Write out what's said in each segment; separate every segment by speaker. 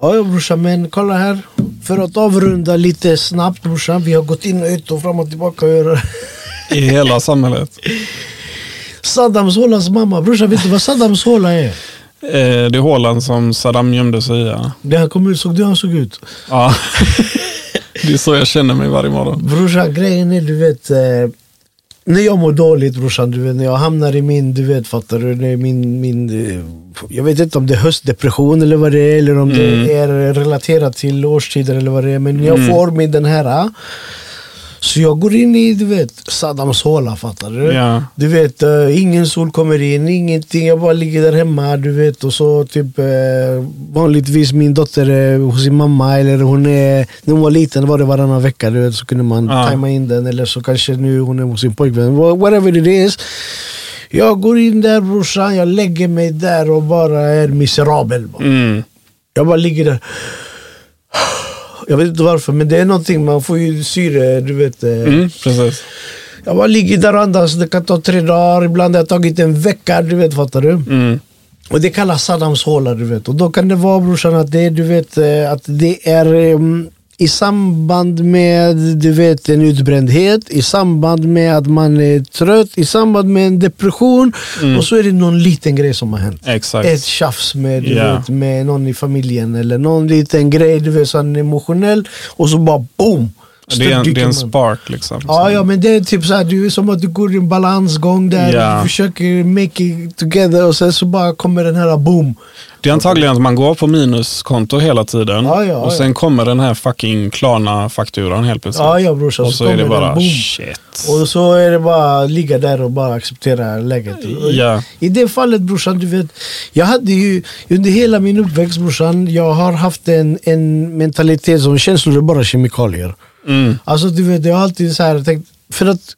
Speaker 1: Ja, brorsan, men kolla här. För att avrunda lite snabbt brorsan. Vi har gått in och ut och fram och tillbaka.
Speaker 2: I hela samhället.
Speaker 1: Saddams hålas mamma. Brorsan, vet du vad Saddams håla är?
Speaker 2: Eh, det är hålan som Saddam gömde sig i. Ja.
Speaker 1: Det han kom ut, såg du hur han såg ut?
Speaker 2: Ja. det är så jag känner mig varje morgon.
Speaker 1: Brorsan, grejen är du vet. Eh, när jag mår dåligt brorsan, du vet, när jag hamnar i min, du vet, fattar du? Min, min, eh, jag vet inte om det är höstdepression eller vad det är, eller om
Speaker 2: Mm.
Speaker 1: det är relaterat till årstider eller vad det är. Men jag får min den här. Så jag går in i, du vet, Saddams håla, fattar du?
Speaker 2: Ja.
Speaker 1: Du vet, eh, ingen sol kommer in, ingenting. Jag bara ligger där hemma, du vet. Och så typ eh, vanligtvis min dotter är hos sin mamma. Eller hon är, när hon var liten var det varannan vecka, du vet. Så kunde man
Speaker 2: Ja.
Speaker 1: tajma in den. Eller så kanske nu hon är hos sin pojkvän. Wha- Whatever it is. Jag går in där brorsan, jag lägger mig där och bara är miserabel. bara.
Speaker 2: Mm.
Speaker 1: Jag bara ligger där. Jag vet inte varför, men det är någonting, man får ju syre, du vet. eh,
Speaker 2: Mm, precis.
Speaker 1: jag bara ligger där och andas, det kan ta tre dagar, ibland har det tagit en vecka, du vet, fattar du?
Speaker 2: Mm.
Speaker 1: Och det kallas Saddams håla, du vet. Och då kan det vara brorsan att det, du vet, eh, att det är um, i samband med du vet, en utbrändhet, i samband med att man är trött, i samband med en depression. Och så är det någon liten grej som har hänt.
Speaker 2: Exakt.
Speaker 1: Ett tjafs med,
Speaker 2: Ja.
Speaker 1: vet, med någon i familjen eller någon liten grej, du vet, sån emotionell. Och så bara boom!
Speaker 2: Det är, en, det är en spark liksom.
Speaker 1: Ja, ja, men det är typ så här, du är som att du går i en balansgång där,
Speaker 2: Ja.
Speaker 1: du försöker make it together och sen så bara kommer den här boom.
Speaker 2: Det är antagligen att man går på minuskonto hela tiden
Speaker 1: Ja, ja,
Speaker 2: och
Speaker 1: ja.
Speaker 2: sen kommer den här fucking Klarna-fakturan helt plötsligt.
Speaker 1: Ja, ja brorsan.
Speaker 2: och
Speaker 1: så
Speaker 2: så är det bara shit.
Speaker 1: Och så är det bara ligga där och bara acceptera läget.
Speaker 2: Ja.
Speaker 1: I det fallet brorsan, du vet. Jag hade ju under hela min uppväxt brorsan, jag har haft en, en mentalitet som känslor är bara kemikalier.
Speaker 2: Mm.
Speaker 1: Alltså du vet, jag har alltid så här tänkt, för att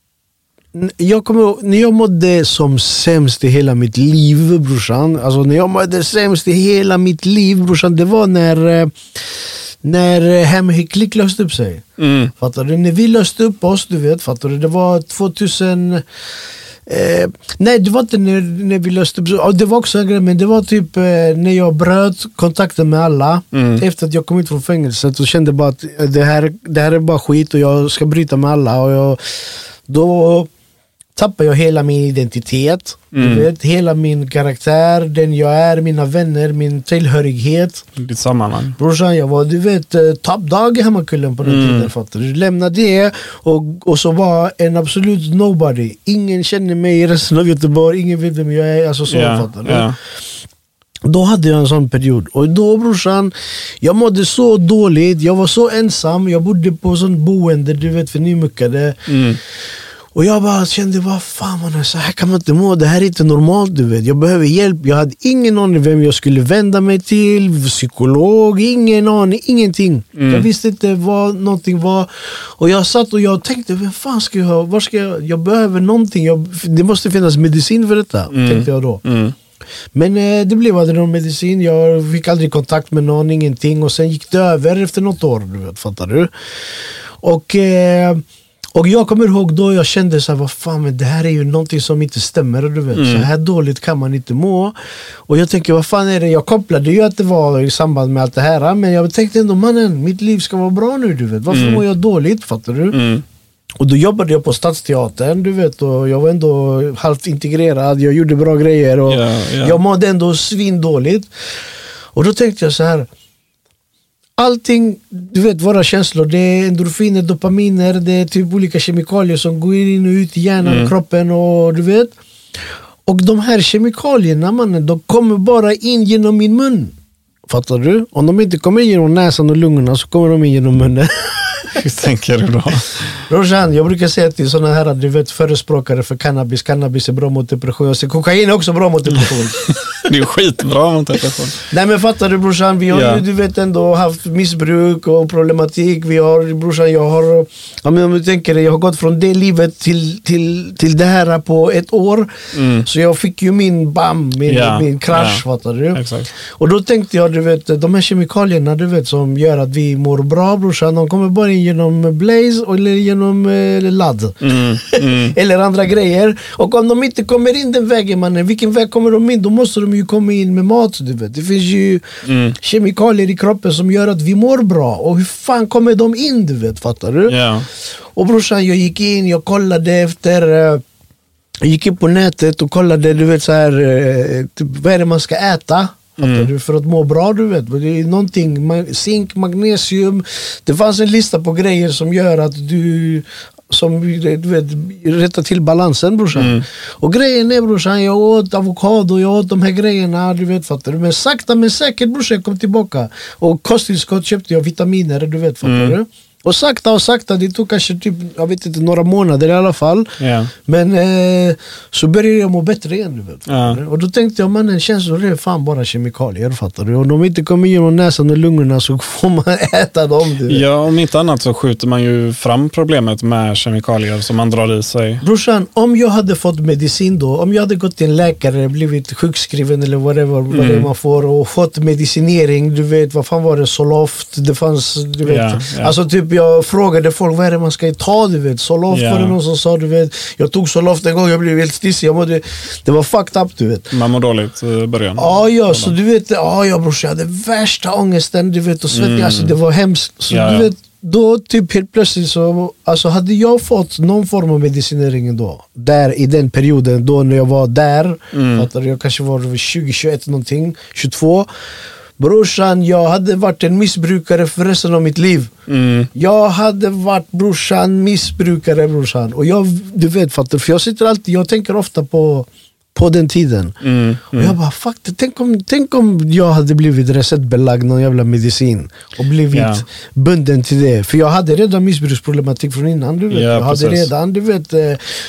Speaker 1: jag kommer när jag mådde som sämst i hela mitt liv brorsan, alltså när jag mådde sämst i hela mitt liv brorsan, det var när eh, när eh, Hemhicklick löste upp sig.
Speaker 2: Mm.
Speaker 1: Fattar du? När vi löste upp oss, du vet, fattar du? Det var 2000... Eh, nej, det var inte när, när vi löste ja, Det var också en grej, men det var typ eh, när jag bröt kontakten med alla.
Speaker 2: Mm.
Speaker 1: Efter att jag kom ut från fängelset och kände bara att eh, det här, det här är bara skit och jag ska bryta med alla. Och jag, då tappade jag hela min identitet.
Speaker 2: Mm.
Speaker 1: Du vet, hela min karaktär, den jag är, mina vänner, min tillhörighet.
Speaker 2: Ditt sammanhang.
Speaker 1: Brorsan, jag var du vet eh, toppdag i Hammarkullen på den
Speaker 2: Mm.
Speaker 1: tiden. Fattar du? Lämnade det och, och så var en absolut nobody. Ingen känner mig i resten av Göteborg, ingen vet vem jag är. Alltså så,
Speaker 2: Ja,
Speaker 1: fattar du?
Speaker 2: ja.
Speaker 1: Då hade jag en sån period. Och då brorsan, jag mådde så dåligt. Jag var så ensam. Jag bodde på sånt boende, du vet för nymuckade.
Speaker 2: Mm.
Speaker 1: Och jag bara kände, vad fan man, så här kan man inte må. Det här är inte normalt. du vet. Jag behöver hjälp. Jag hade ingen aning vem jag skulle vända mig till. Psykolog, ingen aning, ingenting.
Speaker 2: Mm.
Speaker 1: Jag visste inte vad någonting var. Och jag satt och jag tänkte, vem fan ska jag ha? Var ska jag? Jag behöver någonting. Jag, det måste finnas medicin för detta, tänkte jag då.
Speaker 2: Mm.
Speaker 1: Men eh, det blev aldrig någon medicin. Jag fick aldrig kontakt med någon, ingenting. Och sen gick det över efter något år, du vet, fattar du? Och, eh, och jag kommer ihåg då jag kände så här, vad fan, men det här är ju någonting som inte stämmer. Du vet. Så här dåligt kan man inte må. Och jag tänker, vad fan är det? Jag kopplade ju att det var i samband med allt det här. Men jag tänkte ändå, mannen, mitt liv ska vara bra nu. Du vet. Varför mår jag dåligt? Fattar du?
Speaker 2: Mm.
Speaker 1: Och då jobbade jag på Stadsteatern, du vet, och jag var ändå halvt integrerad, jag gjorde bra grejer och
Speaker 2: Ja, ja.
Speaker 1: jag mådde ändå svindåligt. Och då tänkte jag så här. Allting, du vet våra känslor, det är endorfiner, dopaminer, det är typ olika kemikalier som går in och ut i hjärnan och kroppen och du vet. Och de här kemikalierna mannen, de kommer bara in genom min mun. Fattar du? Om de inte kommer in genom näsan och lungorna så kommer de in genom munnen.
Speaker 2: Hur tänker du då?
Speaker 1: Roshan, jag brukar säga till sådana här du vet, förespråkare för cannabis, cannabis är bra mot depression. Jag säger kokain är också bra mot depression.
Speaker 2: Det är skitbra mot depression.
Speaker 1: Nej men fattar du brorsan, vi har
Speaker 2: Ja.
Speaker 1: ju du vet ändå haft missbruk och problematik. Vi har, brorsan jag har, ja, men om du tänker jag har gått från det livet till, till, till det här på ett år. Så jag fick ju min bam, min,
Speaker 2: Mm. Ja,
Speaker 1: min krasch,
Speaker 2: ja.
Speaker 1: fattar du?
Speaker 2: Exakt.
Speaker 1: Och då tänkte jag, du vet, de här kemikalierna du vet, som gör att vi mår bra brorsan, de kommer bara in genom Blaze eller genom eh, ladd.
Speaker 2: Mm, mm.
Speaker 1: eller andra grejer. Och om de inte kommer in den vägen mannen, vilken väg kommer de in? Då måste de ju komma in med mat. Du vet. Det finns ju
Speaker 2: Mm.
Speaker 1: kemikalier i kroppen som gör att vi mår bra. Och hur fan kommer de in? Du vet, fattar du?
Speaker 2: Ja.
Speaker 1: Och brorsan, jag gick in, jag kollade efter eh, Jag gick in på nätet och kollade, du vet så här, eh, typ, vad är det man ska äta?
Speaker 2: Mm.
Speaker 1: För att må bra du vet. Det är någonting, zink, magnesium. Det fanns en lista på grejer som gör att du som du vet, rättar till balansen brorsan.
Speaker 2: Mm.
Speaker 1: Och grejen är brorsan, jag åt avokado, jag åt de här grejerna, du vet fattar du. Men sakta men säkert brorsan, jag kom tillbaka. Och kosttillskott köpte jag, vitaminer, du vet fattar
Speaker 2: Mm.
Speaker 1: du. Och sakta och sakta, det tog kanske typ, jag vet inte, några månader i alla fall.
Speaker 2: Ja.
Speaker 1: Men eh, så började jag må bättre igen. Du? Och då tänkte jag mannen känslor är fan bara kemikalier. Fattar du? Om de inte kommer genom näsan och lungorna så får man äta dem. Du
Speaker 2: ja, om inte annat så skjuter man ju fram problemet med kemikalier som man drar i sig.
Speaker 1: Brorsan, om jag hade fått medicin då, om jag hade gått till en läkare, blivit sjukskriven eller whatever, vad det är
Speaker 2: Mm.
Speaker 1: man får och fått medicinering, du vet vad fan var det, Zoloft, det fanns, du vet.
Speaker 2: Ja.
Speaker 1: Alltså typ jag frågade folk vad är det man ska ta, du vet. Zoloft
Speaker 2: Ja.
Speaker 1: var det någon som sa, du vet. Jag tog Zoloft en gång, jag blev helt stissig, mådde, det var fucked up du vet.
Speaker 2: Man mår dåligt i början.
Speaker 1: Ja, ja, så du vet, ja, ja brorsan, jag hade värsta ångesten, du vet, och svettning,
Speaker 2: Mm.
Speaker 1: alltså det var hemskt. Så
Speaker 2: Ja,
Speaker 1: du vet, då typ helt plötsligt så, alltså hade jag fått någon form av medicinering då, där i den perioden, då när jag var där,
Speaker 2: Mm.
Speaker 1: fattar jag kanske var 20, 21 någonting, 22. Brorsan, jag hade varit en missbrukare för resten av mitt liv.
Speaker 2: Mm.
Speaker 1: Jag hade varit brorsan missbrukare brorsan. Och jag, du vet fattar för jag sitter alltid, jag tänker ofta på, på den tiden.
Speaker 2: Mm.
Speaker 1: Och jag bara fuck det, tänk om, tänk om jag hade blivit receptbelagd någon jävla medicin och blivit
Speaker 2: Ja.
Speaker 1: bunden till det. För jag hade redan missbruksproblematik från innan. Du vet.
Speaker 2: Ja,
Speaker 1: jag hade
Speaker 2: precis.
Speaker 1: redan, du vet. eh,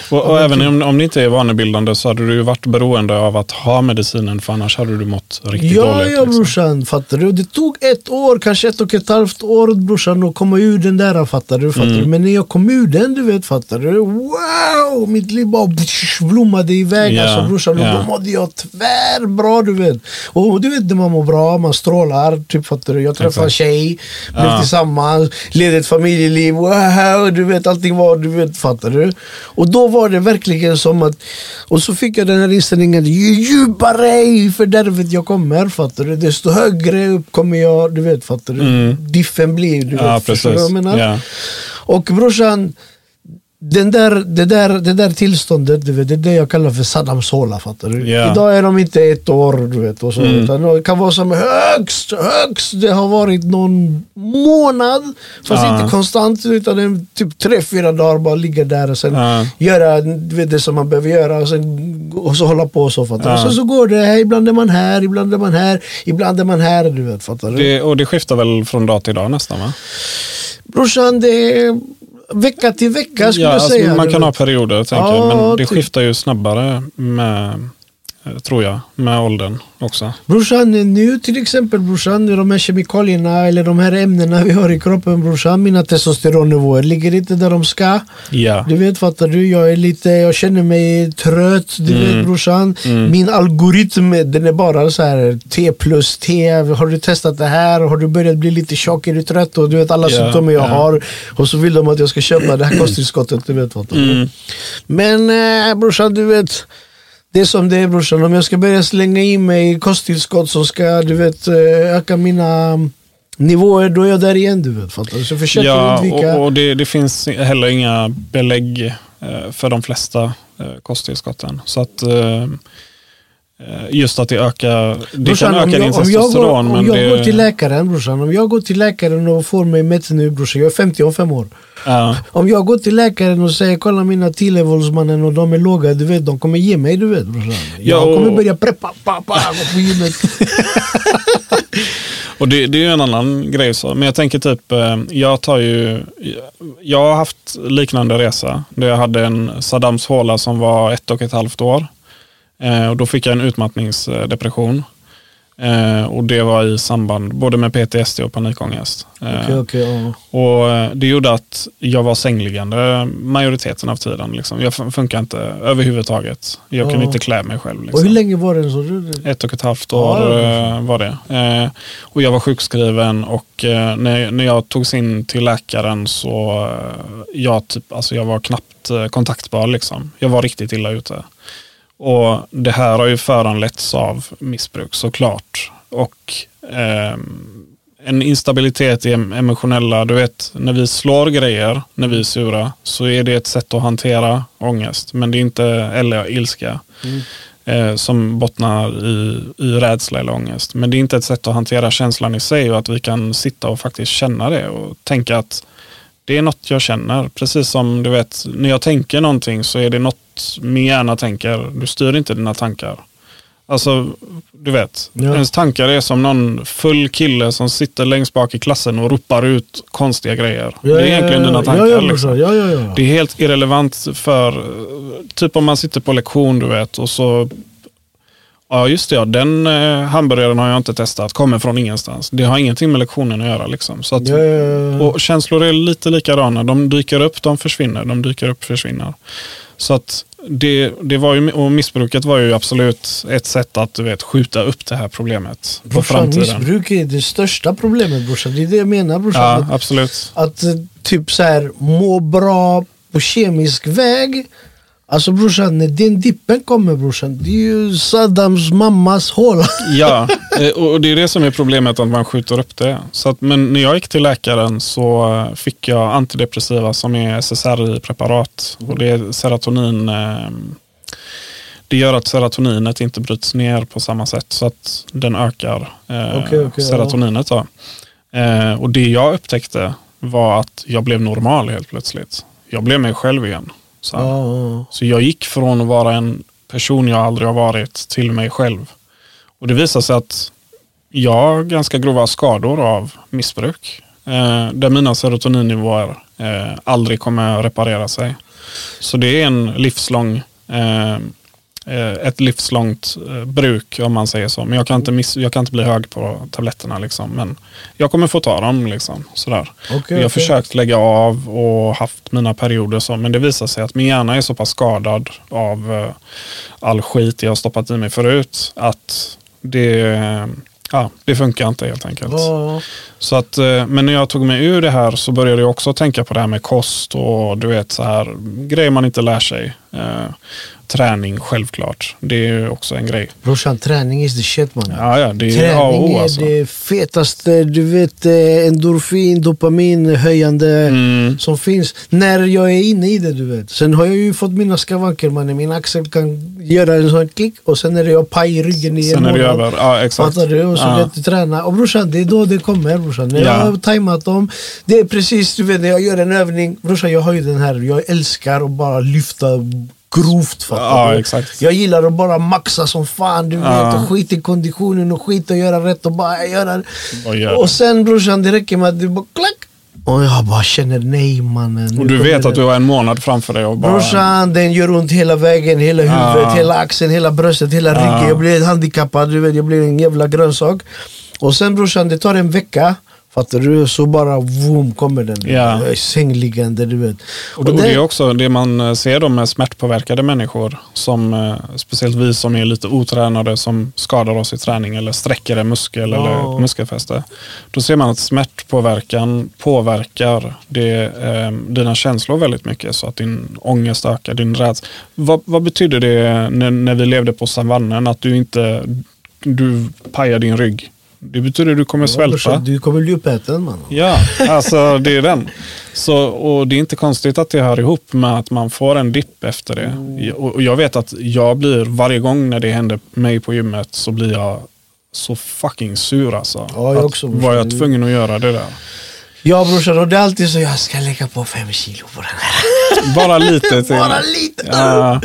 Speaker 2: Och, och även om, om det inte är vanebildande så hade du ju varit beroende av att ha medicinen för annars hade du mått riktigt
Speaker 1: Ja,
Speaker 2: dåligt.
Speaker 1: ja
Speaker 2: liksom.
Speaker 1: brorsan, fattar du? Det tog ett år, kanske ett och ett halvt år brorsan att komma ur den där, fattar du? Fattar
Speaker 2: Mm.
Speaker 1: du? Men när jag kom ur den, du vet, fattar du? Wow! Mitt liv bara blommade iväg
Speaker 2: Ja,
Speaker 1: alltså brorsan. Och
Speaker 2: ja.
Speaker 1: då mådde jag tvärbra, du vet. Och du vet när man mår bra, man strålar, typ fattar du? Jag träffade en tjej, blev
Speaker 2: Ja.
Speaker 1: tillsammans, ledde ett familjeliv, wow! Du vet, allting var, du vet, fattar du? Och då var det verkligen som att, och så fick jag den här inställningen, ju djupare i fördärvet jag kommer, fattar du? Desto högre upp kommer jag, du vet, fattar du?
Speaker 2: Mm.
Speaker 1: Diffen blir, du
Speaker 2: Ja,
Speaker 1: vet, du
Speaker 2: precis.
Speaker 1: jag menar?
Speaker 2: Ja.
Speaker 1: Och brorsan, den där, det, där, det där tillståndet, du vet, det är det jag kallar för Saddams håla. Fattar du?
Speaker 2: Ja.
Speaker 1: Idag är de inte ett år, du vet. Och så,
Speaker 2: Mm.
Speaker 1: utan det kan vara som högst, högst, det har varit någon månad. Fast
Speaker 2: Ja.
Speaker 1: inte konstant, utan en, typ tre, fyra dagar bara ligga där och sen
Speaker 2: Ja.
Speaker 1: göra du vet, det som man behöver göra och, sen, och så hålla på och så. Fattar?
Speaker 2: Ja.
Speaker 1: Och så, så går det, ibland är man här, ibland är man här, ibland är man här. Du vet, fattar du?
Speaker 2: Det, och det skiftar väl från dag till dag nästan va?
Speaker 1: Brorsan, det är vecka till vecka skulle
Speaker 2: Ja,
Speaker 1: jag
Speaker 2: alltså,
Speaker 1: säga.
Speaker 2: man
Speaker 1: du
Speaker 2: kan ha perioder tänker
Speaker 1: Ja.
Speaker 2: Men det
Speaker 1: typ.
Speaker 2: skiftar ju snabbare med, tror jag, med åldern också.
Speaker 1: Brorsan, nu till exempel brorsan, de här kemikalierna eller de här ämnena vi har i kroppen brorsan, mina testosteronnivåer ligger inte där de ska.
Speaker 2: Ja.
Speaker 1: Du vet, fattar du? Jag är lite, jag känner mig trött, du
Speaker 2: Mm.
Speaker 1: vet brorsan.
Speaker 2: Mm.
Speaker 1: Min algoritm, den är bara så här T plus T. Har du testat det här? Har du börjat bli lite tjock? Är du trött? Och du vet alla
Speaker 2: Ja,
Speaker 1: symptom jag
Speaker 2: ja.
Speaker 1: har. Och så vill de att jag ska köpa det här kosttillskottet, du vet fattar du?
Speaker 2: Mm.
Speaker 1: Men eh, brorsan, du vet. Det är som det är brorsan. Om jag ska börja slänga i mig kosttillskott som ska du vet, eh, öka mina nivåer, då är jag där igen. Du vet, fattar du? Så försöker
Speaker 2: Ja,
Speaker 1: undvika.
Speaker 2: och, och det, det finns heller inga belägg eh, för de flesta eh, kosttillskotten. Så att just att det ökar, det
Speaker 1: Brorsan,
Speaker 2: kan öka din
Speaker 1: om jag, går,
Speaker 2: testosteron.
Speaker 1: om jag
Speaker 2: det,
Speaker 1: går till läkaren brorsan, om jag går till läkaren och får mig mätt nu brorsan, jag är 50 om fem år.
Speaker 2: ja,
Speaker 1: Om jag går till läkaren och säger kolla mina T-levels mannen och de är låga, du vet de kommer ge mig du vet brorsan. Jag
Speaker 2: Ja, och-
Speaker 1: kommer börja preppa, pa, pa, gå på gymmet.
Speaker 2: Och det, det är ju en annan grej. Så. Men jag tänker typ, eh, jag tar ju, jag har haft liknande resa. Där jag hade en Saddams håla som var ett och ett halvt år. Eh, Och då fick jag en utmattningsdepression. Eh, och det var i samband både med PTSD och panikångest. Eh,
Speaker 1: Okej, okej, ja.
Speaker 2: och eh, det gjorde att jag var sängliggande majoriteten av tiden. Liksom. Jag fun- funkar inte överhuvudtaget. Jag kunde
Speaker 1: Ja.
Speaker 2: inte klä mig själv.
Speaker 1: Och
Speaker 2: Liksom.
Speaker 1: hur länge var den så? du?
Speaker 2: Ett och ett halvt år
Speaker 1: det
Speaker 2: eh, var det. Eh, och jag var sjukskriven och eh, när, när jag togs in till läkaren så jag, typ, alltså jag var knappt kontaktbar. Liksom. Jag var riktigt illa ute. Och det här har ju föranletts av missbruk såklart. Och ehm, en instabilitet i em- emotionella, du vet när vi slår grejer, när vi är sura, så är det ett sätt att hantera ångest. Men det är inte, eller ilska,
Speaker 1: Mm.
Speaker 2: eh, som bottnar i, i rädsla eller ångest. Men det är inte ett sätt att hantera känslan i sig och att vi kan sitta och faktiskt känna det och tänka att det är något jag känner. Precis som du vet, när jag tänker någonting så är det något min hjärna tänker. Du styr inte dina tankar. Alltså, du vet,
Speaker 1: Ja.
Speaker 2: ens tankar är som någon full kille som sitter längst bak i klassen och ropar ut konstiga grejer. det är egentligen dina tankar.
Speaker 1: Ja, ja,
Speaker 2: liksom.
Speaker 1: ja, ja, ja.
Speaker 2: Det är helt irrelevant för, typ om man sitter på lektion du vet och så, ja just det, ja, den eh, hamburgaren har jag inte testat, kommer från ingenstans. Det har ingenting med lektionen att göra. Liksom. Så att,
Speaker 1: Ja, ja, ja.
Speaker 2: och känslor är lite likadana, de dyker upp, de försvinner, de dyker upp, försvinner. Så att det, det var ju, och missbruket var ju absolut ett sätt att du vet, skjuta upp det här problemet på
Speaker 1: Brorsan,
Speaker 2: framtiden.
Speaker 1: missbruk är det största problemet brorsan. Det är det jag menar brorsan.
Speaker 2: Ja,
Speaker 1: Att,
Speaker 2: absolut.
Speaker 1: att eh, typ så här må bra på kemisk väg. Alltså brorsan, när den dippen kommer brorsan, det är ju Saddams mammas håla.
Speaker 2: Ja, eh, och det är det som är problemet att man skjuter upp det. Så att, men när jag gick till läkaren så eh, fick jag antidepressiva som är SSRI-preparat. Och det är serotonin. eh, Det gör att serotoninet inte bryts ner på samma sätt så att den ökar eh,
Speaker 1: okej, ja.
Speaker 2: serotoninet. Då. Eh, och det jag upptäckte var att jag blev normal helt plötsligt. Jag blev mig själv igen. Så,
Speaker 1: ja.
Speaker 2: så jag gick från att vara en person jag aldrig har varit till mig själv. Och det visade sig att jag har ganska grova skador av missbruk. Eh, där mina serotoninnivåer eh, aldrig kommer reparera sig. Så det är en livslång, eh, ett livslångt eh, bruk om man säger så. Men jag kan inte, miss, jag kan inte bli hög på tabletterna. Liksom. Men jag kommer få ta dem. Liksom, sådär.
Speaker 1: Okej,
Speaker 2: jag har försökt lägga av och haft mina perioder så. Men det visar sig att min hjärna är så pass skadad av eh, all skit jag har stoppat i mig förut. Att det, ja, det funkar inte helt enkelt.
Speaker 1: Ja,
Speaker 2: Så att, eh, men när jag tog mig ur det här så började jag också tänka på det här med kost och du vet så här grejer man inte lär sig. Träning självklart. Det är också en grej.
Speaker 1: brorsan, träning is the shit man.
Speaker 2: Ja, ja, det är A och
Speaker 1: Träning
Speaker 2: O
Speaker 1: är
Speaker 2: alltså.
Speaker 1: det fetaste, du vet eh, endorfin, dopamin höjande
Speaker 2: Mm.
Speaker 1: som finns när jag är inne i det du vet. Sen har jag ju fått mina skavanker mannen, min axel kan göra en sån klick och sen är det jag paj i ryggen i
Speaker 2: Sen
Speaker 1: en
Speaker 2: är det
Speaker 1: månad.
Speaker 2: över. Ja, exakt.
Speaker 1: Fattar du? Och så
Speaker 2: ja.
Speaker 1: du träna. Och brorsan, det är då det kommer brorsan. När
Speaker 2: Ja.
Speaker 1: jag har tajmat dem. Det är precis, du vet när jag gör en övning. Brorsan jag har ju den här, jag älskar att bara lyfta grovt. Fattar
Speaker 2: Ja, exakt.
Speaker 1: Jag gillar att bara maxa som fan, du
Speaker 2: Ja.
Speaker 1: vet. Och skit i konditionen och skit att göra rätt och bara göra
Speaker 2: det.
Speaker 1: Och sen brorsan, det räcker med att du bara klack. Och jag bara känner nej mannen.
Speaker 2: Och du vet att du har en månad framför dig och bara...
Speaker 1: Brorsan, den gör ont hela vägen, hela huvudet,
Speaker 2: Ja.
Speaker 1: hela axeln, hela bröstet, hela ryggen. Jag blir handikappad, du vet, jag blir en jävla grönsak. Och sen brorsan, det tar en vecka. Fattar du? Så bara boom kommer den.
Speaker 2: Ja.
Speaker 1: Är sängliggande, du vet.
Speaker 2: Och det, och det är också det man eh, ser då med smärtpåverkade människor, som, eh, speciellt vi som är lite otränade, som skadar oss i träning eller sträcker en muskel
Speaker 1: Ja.
Speaker 2: eller muskelfäste. Då ser man att smärtpåverkan påverkar det, eh, dina känslor väldigt mycket, så att din ångest ökar, din rädsla. Vad, vad betyder det när, när vi levde på savannen, att du inte du pajar din rygg? Det betyder att du kommer svälta.
Speaker 1: Du kommer bli uppäten man.
Speaker 2: Ja, alltså det är den. Så, och det är inte konstigt att det hör ihop med att man får en dipp efter det.
Speaker 1: Mm.
Speaker 2: Och jag vet att jag blir, varje gång när det händer mig på gymmet så blir jag så fucking sur alltså.
Speaker 1: Ja, jag
Speaker 2: att
Speaker 1: också,
Speaker 2: var jag tvungen att göra det där.
Speaker 1: Ja brorsan, och det är alltid så jag ska lägga på fem kilo på den här.
Speaker 2: Bara lite till.
Speaker 1: Bara lite.
Speaker 2: Ja.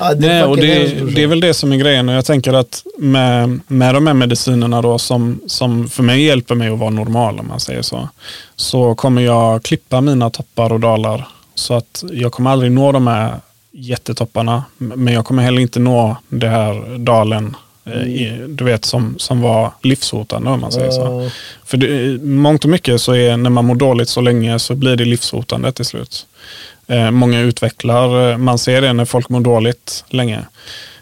Speaker 1: Ja, det
Speaker 2: Nej, och det,
Speaker 1: hemskt,
Speaker 2: det är väl det som är grejen. Och jag tänker att med, med de här medicinerna då, som, som för mig hjälper mig att vara normal, om man säger så, så kommer jag klippa mina toppar och dalar. Så att jag kommer aldrig nå de här jättetopparna, men jag kommer heller inte nå det här dalen du vet, som, som var livshotande om man säger så. För det, mångt och mycket så är när man mår dåligt så länge så blir det livshotande till slut. Eh, många utvecklar, eh, man ser det när folk mår dåligt länge.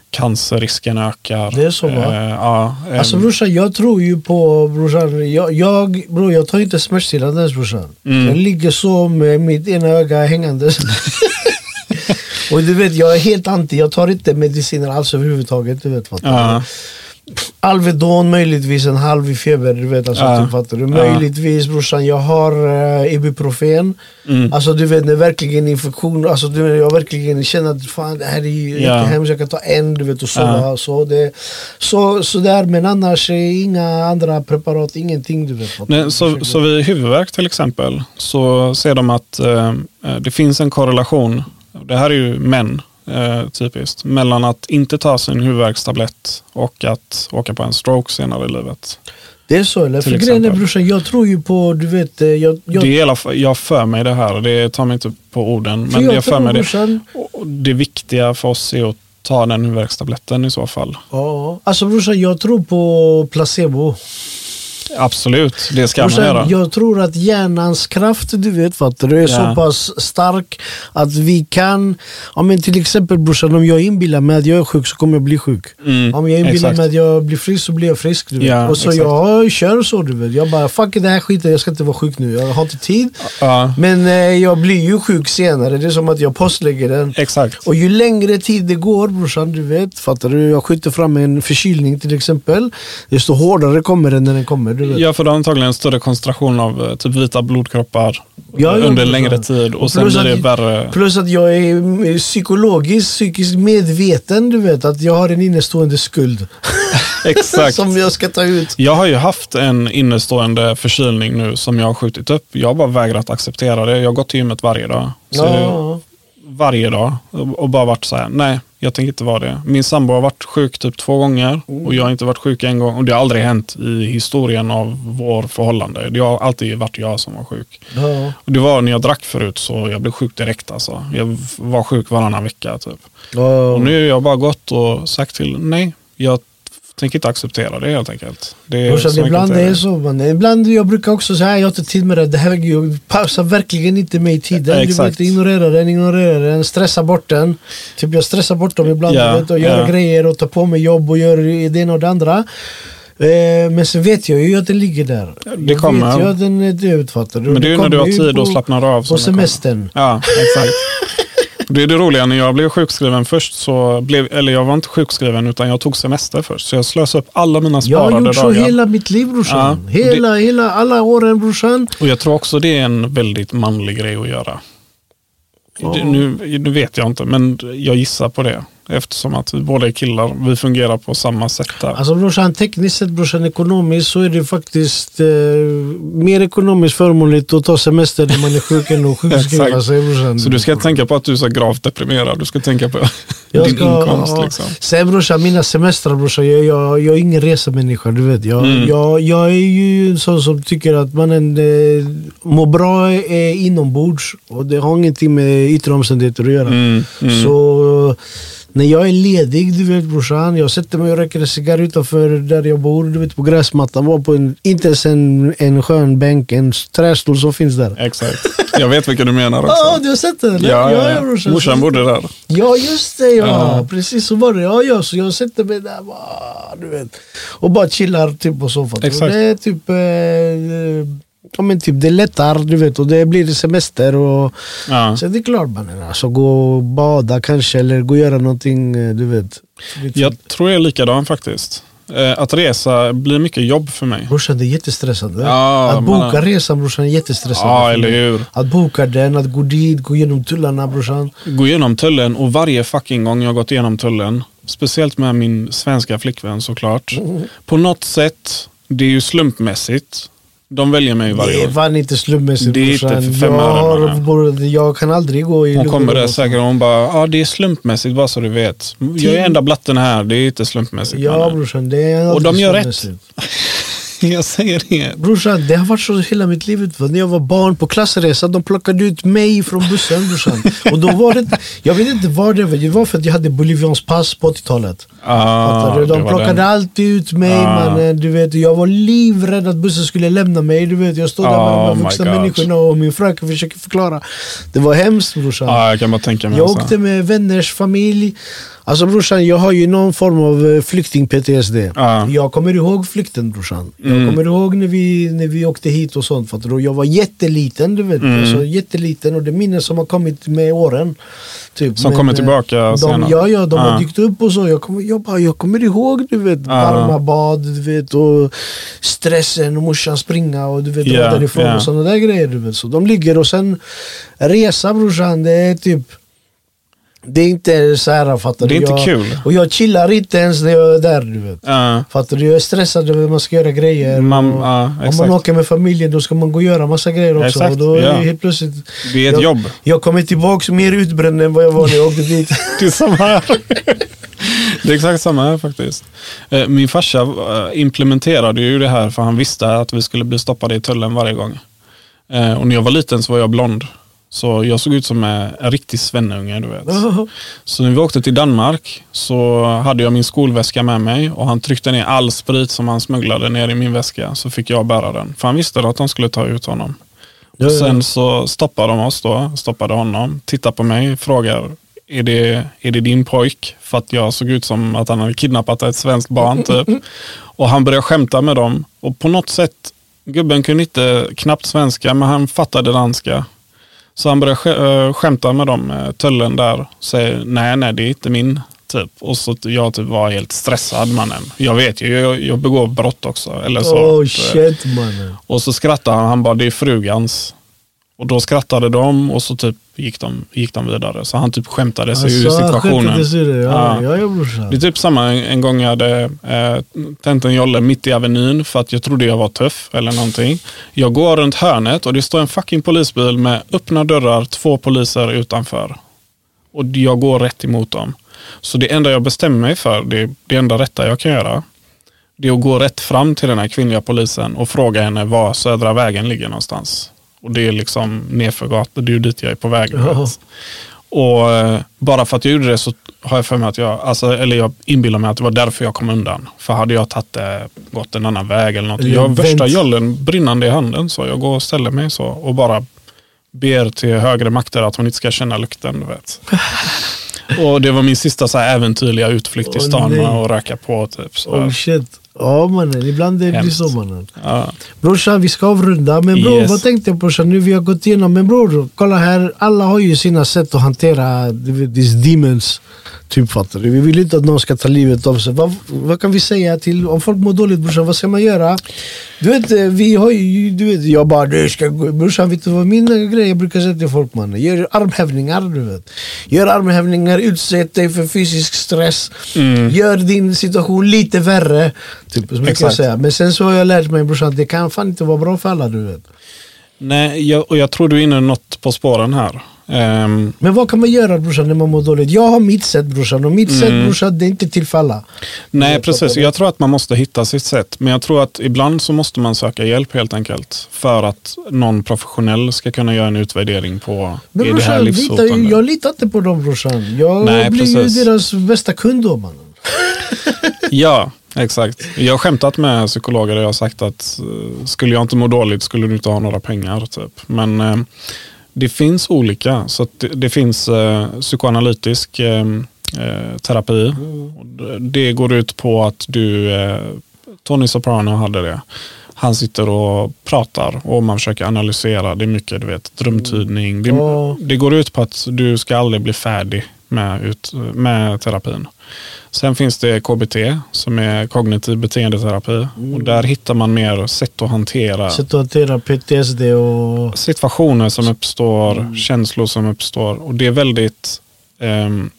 Speaker 2: Cancerrisken ökar.
Speaker 1: Det är så, va?
Speaker 2: Eh, ja, eh,
Speaker 1: Alltså brorsan, jag tror ju på brorsan. Jag, jag, bror, jag tar inte smärtstillande ens brorsan.
Speaker 2: Mm.
Speaker 1: Jag ligger så med mitt ena öga hängande. och du vet, jag är helt anti. Jag tar inte mediciner alls överhuvudtaget. Du vet, fattar du?
Speaker 2: ja,
Speaker 1: Alvedon möjligtvis en halv i feber. Du vet, alltså,
Speaker 2: Ja.
Speaker 1: typ, fattar du? Möjligtvis brorsan, jag har uh, ibuprofen.
Speaker 2: mm.
Speaker 1: Alltså du vet, när verkligen infektion, alltså du vet, jag verkligen känner att fan det här är ju
Speaker 2: Ja.
Speaker 1: jättehemskt, jag kan ta en du vet och sova.
Speaker 2: Ja.
Speaker 1: Så, det, så, så där, men annars är inga andra preparat, ingenting du vet.
Speaker 2: Nej, så, så vid huvudvärk till exempel så ser de att eh, det finns en korrelation, det här är ju män eh, typiskt, mellan att inte ta sin huvudvärkstablett och att åka på en stroke senare i livet.
Speaker 1: Det är så eller? För grejen är brorsan, jag tror ju på, du vet, eh, jag, jag,
Speaker 2: Det är i alla fall, jag för mig det här, det tar mig inte på orden,
Speaker 1: för
Speaker 2: men
Speaker 1: jag
Speaker 2: jag för mig det.
Speaker 1: brorsan,
Speaker 2: Det viktiga för oss är att ta den huvudvärkstabletten i så fall.
Speaker 1: ja, alltså brorsan jag tror på placebo.
Speaker 2: Absolut, det ska
Speaker 1: Och
Speaker 2: man
Speaker 1: sen,
Speaker 2: göra.
Speaker 1: jag tror att hjärnans kraft, du vet fattar du, är
Speaker 2: Ja.
Speaker 1: så pass stark att vi kan, ja, men till exempel brorsan om jag inbillar mig att jag är sjuk så kommer jag bli sjuk.
Speaker 2: Mm,
Speaker 1: Om jag inbillar
Speaker 2: exakt.
Speaker 1: mig att jag blir frisk så blir jag frisk. Du vet.
Speaker 2: Ja,
Speaker 1: och så
Speaker 2: exakt.
Speaker 1: jag kör så du vet. Jag bara fuck det här skiten, jag ska inte vara sjuk nu. Jag har inte tid.
Speaker 2: Ja,
Speaker 1: Men eh, jag blir ju sjuk senare, det är som att jag postlägger den.
Speaker 2: exakt.
Speaker 1: Och ju längre tid det går brorsan, du vet, fattar du? Jag skjuter fram en förkylning till exempel. Desto hårdare kommer den när den kommer. Du vet.
Speaker 2: Ja, för du har antagligen en större koncentration av eh, typ vita blodkroppar
Speaker 1: Ja, ja,
Speaker 2: under
Speaker 1: brorsan.
Speaker 2: längre tid och sen
Speaker 1: plus
Speaker 2: blir det
Speaker 1: att-
Speaker 2: värre.
Speaker 1: Plus att jag är eh, psykologiskt, psykiskt medveten, du vet. Att jag har en innestående skuld.
Speaker 2: Exakt.
Speaker 1: som jag ska ta ut.
Speaker 2: Jag har ju haft en innestående förkylning nu som jag har skjutit upp. Jag har bara vägrat acceptera det. Jag har gått till gymmet varje dag. Så
Speaker 1: Ja.
Speaker 2: Varje dag och bara varit så här, nej, jag tänker inte vara det. Min sambo har varit sjuk typ två gånger och jag har inte varit sjuk en gång. Och det har aldrig hänt i historien av vår förhållande. Det har alltid varit jag som var sjuk.
Speaker 1: Ja.
Speaker 2: Och det var när jag drack förut så jag blev sjuk direkt alltså. Jag var sjuk varannan vecka typ.
Speaker 1: Ja.
Speaker 2: Och nu har jag bara gått och sagt till, nej, jag tänker inte acceptera det helt enkelt. Det är så
Speaker 1: ibland
Speaker 2: enkelt
Speaker 1: är det så. Man. Ibland jag brukar också säga jag har inte tid med det. Det här jag passar verkligen inte mig i tiden. Du
Speaker 2: Exakt.
Speaker 1: vet, ignorera den, ignorera den, stressa bort den. Typ jag stressar bort dem ibland du vet, och gör
Speaker 2: ja.
Speaker 1: grejer och tar på mig jobb och gör det ena och det andra. Eh, men sen vet jag ju att den ligger där.
Speaker 2: Det
Speaker 1: jag
Speaker 2: kommer.
Speaker 1: vet ju att den är du.
Speaker 2: Men det är ju när du har tid och slappnar av.
Speaker 1: På
Speaker 2: det
Speaker 1: semestern.
Speaker 2: Ja, exakt. Det är det roliga, när jag blev sjukskriven först så blev, eller jag var inte sjukskriven utan jag tog semester först. Så jag slösade upp alla mina
Speaker 1: Jag
Speaker 2: sparade
Speaker 1: har gjort så
Speaker 2: dagar.
Speaker 1: hela mitt liv brorsan.
Speaker 2: Ja,
Speaker 1: hela, hela, alla åren brorsan.
Speaker 2: Och jag tror också det är en väldigt manlig grej att göra. Det, nu, nu vet jag inte, men jag gissar på det. Eftersom att vi båda är killar. Vi fungerar på samma sätt där.
Speaker 1: Alltså brorsan, tekniskt sett brorsan, ekonomiskt så är det faktiskt eh, mer ekonomiskt förmånligt att ta semester när man är sjuk än att sjukskriva sig brorsan.
Speaker 2: Så du ska tänka på att du är så gravt deprimerad. Du ska tänka på
Speaker 1: Jag
Speaker 2: din
Speaker 1: ska-
Speaker 2: inkomst.
Speaker 1: ja.
Speaker 2: Liksom.
Speaker 1: Sen brorsan, mina semestrar brorsan, jag, jag, jag är ingen resemänniska du vet. Jag,
Speaker 2: Mm.
Speaker 1: jag, jag är ju en sån som tycker att man en, eh, mår bra är inombords och det har ingenting med yttre omständigheter att göra.
Speaker 2: Mm, mm.
Speaker 1: Så när jag är ledig, du vet brorsan, jag sätter mig och röker en cigarr utanför där jag bor, du vet på gräsmattan, var på en, inte ens en, en skön bänk, en trästol som finns där.
Speaker 2: Exakt. Jag vet vilka du menar också.
Speaker 1: Ja, du har sett den?
Speaker 2: Ja, ja, ja.
Speaker 1: brorsan.
Speaker 2: Morsan bodde där.
Speaker 1: Ja just det ja,
Speaker 2: Ja.
Speaker 1: precis så var det. Ja, ja, så jag sätter mig där bara, du vet, och bara chillar typ på soffan.
Speaker 2: Exakt.
Speaker 1: Det är typ, eh, ja, men typ det lättar du vet och det blir semester och
Speaker 2: Ja.
Speaker 1: så det är klart mannen. Alltså gå och bada kanske eller gå och göra någonting eh, du vet.
Speaker 2: Jag tror jag är likadan faktiskt. Eh, Att resa blir mycket jobb för mig.
Speaker 1: Brorsan det är jättestressande.
Speaker 2: Ja,
Speaker 1: att boka
Speaker 2: man-
Speaker 1: resan brorsan är jättestressande.
Speaker 2: Ja, eller hur.
Speaker 1: Att boka den, att gå dit, gå igenom tullarna brorsan.
Speaker 2: Gå igenom tullen och varje fucking gång jag gått igenom tullen, speciellt med min svenska flickvän såklart. På något sätt, det är ju slumpmässigt. De väljer mig varje
Speaker 1: Det är
Speaker 2: år.
Speaker 1: fan inte slumpmässigt
Speaker 2: Det är inte
Speaker 1: brorsan.
Speaker 2: för fem
Speaker 1: jag,
Speaker 2: öre,
Speaker 1: jag kan aldrig gå i
Speaker 2: Hon kommer där säkert och hon bara, ja det är slumpmässigt bara så du vet. Jag är enda blatten här, det är inte slumpmässigt.
Speaker 1: Ja
Speaker 2: mannen."
Speaker 1: brorsan, det är
Speaker 2: Och de gör rätt. Jag säger det.
Speaker 1: Brorsan, det har varit så hela mitt liv. du. När jag var barn på klassresa, de plockade ut mig från bussen brorsan. Och då var det, jag vet inte vad det var, det var för att jag hade bolivianskt pass på 80-talet.
Speaker 2: Ah,
Speaker 1: De plockade
Speaker 2: den.
Speaker 1: alltid ut mig
Speaker 2: Ah.
Speaker 1: mannen. Du vet, jag var livrädd att bussen skulle lämna mig. Du vet, jag stod där med
Speaker 2: Oh
Speaker 1: de här
Speaker 2: my
Speaker 1: vuxna människorna och min fröken försöker förklara. Det var hemskt brorsan.
Speaker 2: Ja, jag kan bara tänka mig.
Speaker 1: Jag
Speaker 2: alltså.
Speaker 1: åkte med vänners familj. Alltså brorsan, jag har ju någon form av eh, flykting-PTSD.
Speaker 2: Ja.
Speaker 1: Jag kommer ihåg flykten brorsan.
Speaker 2: Mm.
Speaker 1: Jag kommer ihåg när vi, när vi åkte hit och sånt. Fattar du? Jag var jätteliten, du vet.
Speaker 2: Mm.
Speaker 1: Alltså, jätteliten och det är minnen som har kommit med åren. Typ.
Speaker 2: Som
Speaker 1: Men,
Speaker 2: kommer tillbaka
Speaker 1: de,
Speaker 2: senare.
Speaker 1: Ja, ja, de
Speaker 2: Ja.
Speaker 1: har dykt upp och så. Jag kommer, jag, bara, jag kommer ihåg du vet,
Speaker 2: Ja.
Speaker 1: varma bad du vet, och stressen och morsan springa och du vet, dra därifrån
Speaker 2: ja.
Speaker 1: och sådana där grejer. Du vet. Så de ligger och sen resa brorsan, det är typ det är inte så här fattar
Speaker 2: Det är
Speaker 1: du.
Speaker 2: inte
Speaker 1: jag,
Speaker 2: kul.
Speaker 1: Och jag chillar inte ens när jag är där du vet.
Speaker 2: Ja.
Speaker 1: Fattar du? Jag är stressad över att man ska göra grejer.
Speaker 2: Man-
Speaker 1: och
Speaker 2: ja,
Speaker 1: om man åker med familjen då ska man gå och göra massa grejer också.
Speaker 2: Exakt,
Speaker 1: och då
Speaker 2: ja.
Speaker 1: helt plötsligt,
Speaker 2: Det är ett
Speaker 1: jag,
Speaker 2: jobb.
Speaker 1: Jag kommer tillbaka mer utbränd än vad jag var när jag åkte dit.
Speaker 2: Det är samma här. Det är exakt samma här faktiskt. Eh, Min farsa eh, implementerade ju det här för han visste att vi skulle bli stoppade i tullen varje gång. Eh, Och när jag var liten så var jag blond. Så jag såg ut som en riktig svenneunge, du vet. Så när vi åkte till Danmark så hade jag min skolväska med mig och han tryckte ner all sprit som han smugglade ner i min väska. Så fick jag bära den. För han visste att de skulle ta ut honom. Och sen så stoppade de oss då, stoppade honom, tittar på mig, frågar är det, är det din pojk? För att jag såg ut som att han hade kidnappat ett svenskt barn typ. Och han började skämta med dem. Och på något sätt, gubben kunde inte knappt svenska, men han fattade danska. Så han började sk- äh, skämta med dem, eh, tullen där. Säger nej, nej, det är inte min. Typ. Och så jag typ var helt stressad mannen. Jag vet ju, jag, jag begår brott också. Eller så.
Speaker 1: Oh
Speaker 2: Eh,
Speaker 1: shit mannen.
Speaker 2: och så skrattade han, han bara det är frugans. Och då skrattade de och så typ gick de, gick de vidare. Så han typ skämtade sig ur
Speaker 1: Alltså, han
Speaker 2: situationen.
Speaker 1: sig ur det. Ja,
Speaker 2: Ja.
Speaker 1: ja.
Speaker 2: Det är typ samma en, en gång jag hade eh, tänt en jolle mitt i Avenyn för att jag trodde jag var tuff eller någonting. Jag går runt hörnet och det står en fucking polisbil med öppna dörrar, två poliser utanför. Och jag går rätt emot dem. Så det enda jag bestämmer mig för, det, det enda rätta jag kan göra, det är att gå rätt fram till den här kvinnliga polisen och fråga henne var Södra vägen ligger någonstans. Och det är liksom nerför gatan, det är ju dit jag är på väg. vet. Och eh, bara för att jag gjorde det så har jag för mig att jag, alltså, eller jag inbillar mig att det var därför jag kom undan. För hade jag tagit, eh, gått en annan väg eller något. Jag har värsta jollen brinnande i handen så jag går och ställer mig så och bara ber till högre makter att hon inte ska känna lukten. Du vet. och det var min sista så äventyrliga utflykt
Speaker 1: Åh,
Speaker 2: stan
Speaker 1: nej.
Speaker 2: att röka på. Typ, så.
Speaker 1: Oh shit. Ja mannen, ibland är det
Speaker 2: Hemskt.
Speaker 1: så mannen.
Speaker 2: Ja.
Speaker 1: Brorsan vi ska avrunda. Men bror
Speaker 2: Yes.
Speaker 1: vad tänkte jag brorsan? Nu vi har gått igenom. Men bror kolla här. Alla har ju sina sätt att hantera these demons. Typ fattar du? Vi vill inte att någon ska ta livet av sig. Vad, vad kan vi säga till om folk mår dåligt brorsan? Vad ska man göra? Du vet eh, vi har ju, du vet jag bara du ska. Brorsan vet du vad min grej jag brukar säga till folk mannen? Gör armhävningar du vet. Gör armhävningar, utsätt dig för fysisk stress.
Speaker 2: Mm.
Speaker 1: Gör din situation lite värre. Typ, så jag säga. Men sen så har jag lärt mig brorsan att det kan fan inte vara bra för alla du vet.
Speaker 2: Nej, jag, och jag tror du är inne något på spåren här. Ehm,
Speaker 1: Men vad kan man göra brorsan när man mår dåligt? Jag har mitt sätt brorsan och mitt sätt brorsan det är inte till för alla.
Speaker 2: Nej,
Speaker 1: Jag
Speaker 2: precis. Jag tror att man måste hitta sitt sätt. Men jag tror att ibland så måste man söka hjälp helt enkelt. För att någon professionell ska kunna göra en utvärdering på
Speaker 1: Men
Speaker 2: är det här
Speaker 1: brorsan, lita,
Speaker 2: livshotande.
Speaker 1: jag litar inte på dem brorsan. Jag
Speaker 2: Nej,
Speaker 1: blir
Speaker 2: precis.
Speaker 1: ju deras bästa kund då mannen.
Speaker 2: Ja, exakt. Jag har skämtat med psykologer och jag har sagt att eh, skulle jag inte må dåligt skulle du inte ha några pengar. Typ. Men eh, det finns olika. Så det, det finns eh, psykoanalytisk eh, eh, terapi. Och det- går ut på att du, eh, Tony Soprano hade det. Han sitter och pratar och man försöker analysera. Det är mycket du vet, drömtydning. Det,
Speaker 1: Ja.
Speaker 2: det går ut på att du ska aldrig bli färdig med, ut, med terapin. Sen finns det KBT som är kognitiv beteendeterapi. Och där hittar man mer sätt att hantera
Speaker 1: Sätt att hantera PTSD och...
Speaker 2: situationer som uppstår, känslor som uppstår. Och det är väldigt, ehm,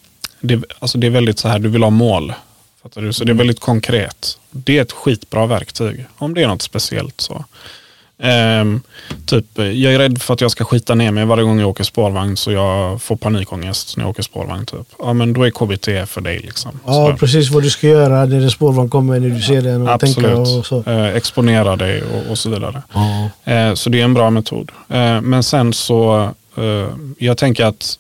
Speaker 2: det, alltså det är väldigt så här, du vill ha mål. Fattar du? Så det är väldigt konkret. Det är ett skitbra verktyg. Om det är något speciellt så. Ehm, typ, jag är rädd för att jag ska skita ner mig varje gång jag åker spårvagn så jag får panikångest när jag åker spårvagn. Typ. Ja, men då är KBT för dig. Liksom.
Speaker 1: Ja,
Speaker 2: Sådär.
Speaker 1: precis vad du ska göra när en spårvagn kommer, när du ser den och
Speaker 2: Absolut.
Speaker 1: och så.
Speaker 2: Eh, exponera dig och, och så vidare.
Speaker 1: Ja.
Speaker 2: Eh, så det är en bra metod. Eh, men sen så, jag tänker att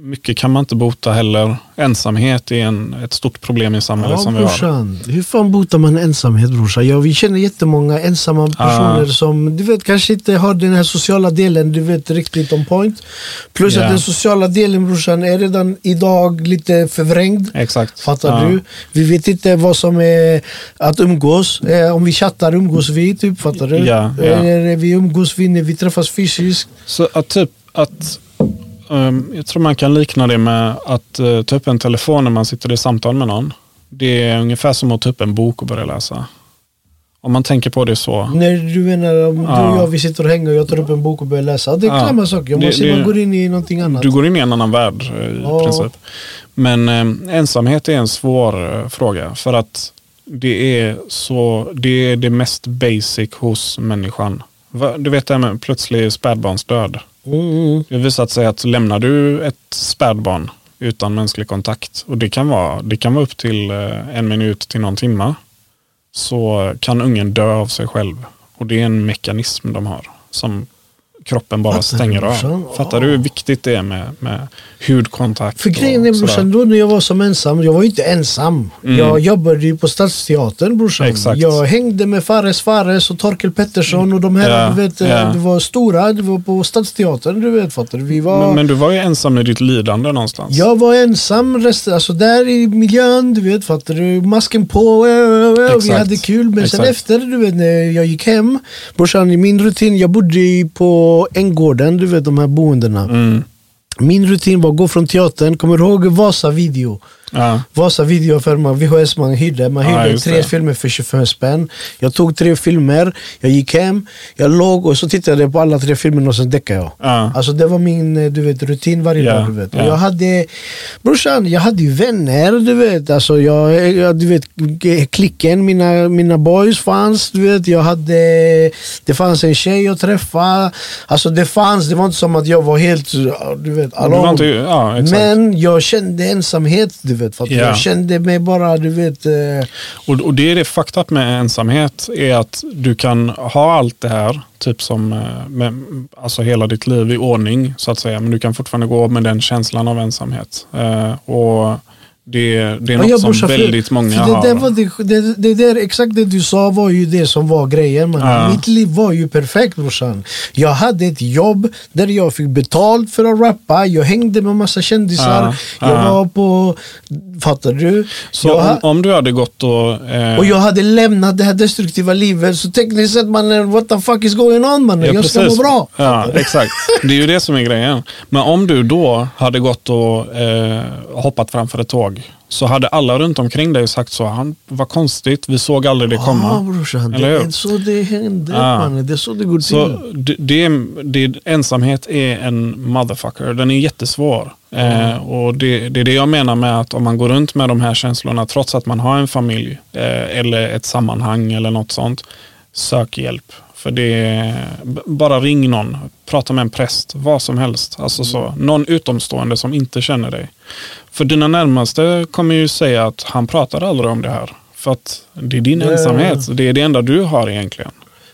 Speaker 2: mycket kan man inte bota heller. Ensamhet är en, ett stort problem i samhället
Speaker 1: Ja
Speaker 2: som vi har.
Speaker 1: brorsan, hur fan botar man ensamhet brorsan? Ja, vi känner jättemånga ensamma personer som du vet kanske inte har den här sociala delen du vet riktigt on point. Plus
Speaker 2: Ja.
Speaker 1: att den sociala delen brorsan är redan idag lite förvrängd.
Speaker 2: Exakt.
Speaker 1: Fattar
Speaker 2: Ja.
Speaker 1: du? Vi vet inte vad som är att umgås. Eh, om vi chattar umgås vi, typ, fattar du?
Speaker 2: Ja, ja.
Speaker 1: Eller vi umgås vi när vi träffas fysiskt.
Speaker 2: Så att typ att jag tror man kan likna det med att eh, ta upp en telefon när man sitter i samtal med någon. Det är ungefär som att ta upp en bok och börja läsa. Om man tänker på det så.
Speaker 1: När du menar om du
Speaker 2: Ja.
Speaker 1: och jag vi sitter och hänger och jag tar upp en bok och börjar läsa. Det är
Speaker 2: Ja.
Speaker 1: samma sak. Jag måste,
Speaker 2: det-
Speaker 1: man går in i någonting annat.
Speaker 2: Du går in i en annan värld eh, i
Speaker 1: Ja.
Speaker 2: princip. Men eh, ensamhet är en svår eh, fråga. För att det är, så, det är det mest basic hos människan. Du vet det här med plötslig spädbarnsdöd.
Speaker 1: Mm.
Speaker 2: Det har visat sig att lämnar du ett spädbarn utan mänsklig kontakt och det kan vara, det kan vara upp till eh, en minut till någon timme så kan ungen dö av sig själv. Och det är en mekanism de har som kroppen bara
Speaker 1: Fattar
Speaker 2: stänger av. Fattar du hur viktigt det är med, med hudkontakt?
Speaker 1: För grejen är brorsan, då när jag var som ensam, jag var ju inte ensam. Jag jobbade ju på Stadsteatern brorsan.
Speaker 2: Mm. Exakt.
Speaker 1: Jag hängde med Fares Fares och Torkel Pettersson och de här,
Speaker 2: Ja,
Speaker 1: du vet,
Speaker 2: ja.
Speaker 1: det var stora, det var på Stadsteatern, du vet fattar du. Vi var...
Speaker 2: men, men du var ju ensam i ditt lidande någonstans.
Speaker 1: Jag var ensam, resten, alltså där i miljön, du vet, fattar du? Masken på, vi hade kul. Men sen
Speaker 2: Exakt.
Speaker 1: efter, du vet, när jag gick hem, brorsan, i min rutin, jag bodde ju på Änggården, du vet de här boendena.
Speaker 2: Mm.
Speaker 1: Min rutin var att gå från teatern, kommer du ihåg Vasa video?
Speaker 2: Ja.
Speaker 1: Vasa video för man, VHS man hyrde. Man
Speaker 2: Ja,
Speaker 1: hyrde
Speaker 2: just
Speaker 1: tre
Speaker 2: det.
Speaker 1: filmer för 25 spänn. Jag tog tre filmer, jag gick hem, jag låg och så tittade jag på alla tre filmerna och sen däckade jag.
Speaker 2: Ja.
Speaker 1: Alltså det var min eh, du vet, rutin varje
Speaker 2: Ja,
Speaker 1: dag. Du vet. Och
Speaker 2: ja.
Speaker 1: Jag hade, brorsan, jag hade ju vänner. Du vet. Alltså, jag, jag, du vet klicken, mina, mina boys fanns. Du vet. Jag hade, det fanns en tjej jag träffade. Alltså det fanns, det var inte som att jag var helt du vet,
Speaker 2: Du
Speaker 1: alone.
Speaker 2: var inte, ja.
Speaker 1: Men jag kände ensamhet, du vet. För
Speaker 2: Ja.
Speaker 1: Jag kände mig bara, du vet. Eh,
Speaker 2: Och, och det är det up med ensamhet är att du kan ha allt det här, typ som eh, med, alltså hela ditt liv i ordning så att säga, men du kan fortfarande gå med den känslan av ensamhet. Eh, och det, det är
Speaker 1: Ja,
Speaker 2: något
Speaker 1: ja,
Speaker 2: som
Speaker 1: brorsan, för-
Speaker 2: väldigt många
Speaker 1: för det,
Speaker 2: har.
Speaker 1: där var det, det, det där, exakt det du sa var ju det som var grejen. Man.
Speaker 2: Ja.
Speaker 1: Mitt liv var ju perfekt brorsan. Jag hade ett jobb där jag fick betalt för att rappa. Jag hängde med massa kändisar.
Speaker 2: Ja,
Speaker 1: Jag
Speaker 2: ja.
Speaker 1: var på... Fattar du?
Speaker 2: Så
Speaker 1: jag,
Speaker 2: om, om du hade gått och... Eh,
Speaker 1: och jag hade lämnat det här destruktiva livet. Så tekniskt sett mannen, what the fuck is going on mannen? jag ska må bra.
Speaker 2: Ja, exakt. Det är ju det som är grejen. Men om du då hade gått och eh, hoppat framför ett tåg så hade alla runt omkring dig sagt så. Han var konstigt, vi såg aldrig det komma.
Speaker 1: Ja brorsan, det är så det händer
Speaker 2: Ja.
Speaker 1: mannen. Det är så det går till.
Speaker 2: Så det, det, det, ensamhet är en motherfucker. Den är jättesvår. Eh, och det, det är det jag menar med att om man går runt med de här känslorna trots att man har en familj eh, eller ett sammanhang eller något sånt. Sök hjälp. För det är, bara ring någon, prata med en präst, vad som helst. Alltså så, någon utomstående som inte känner dig. För dina närmaste kommer ju säga att han pratar aldrig om det här. För att det är din
Speaker 1: Ja.
Speaker 2: ensamhet. Det är det enda du har egentligen.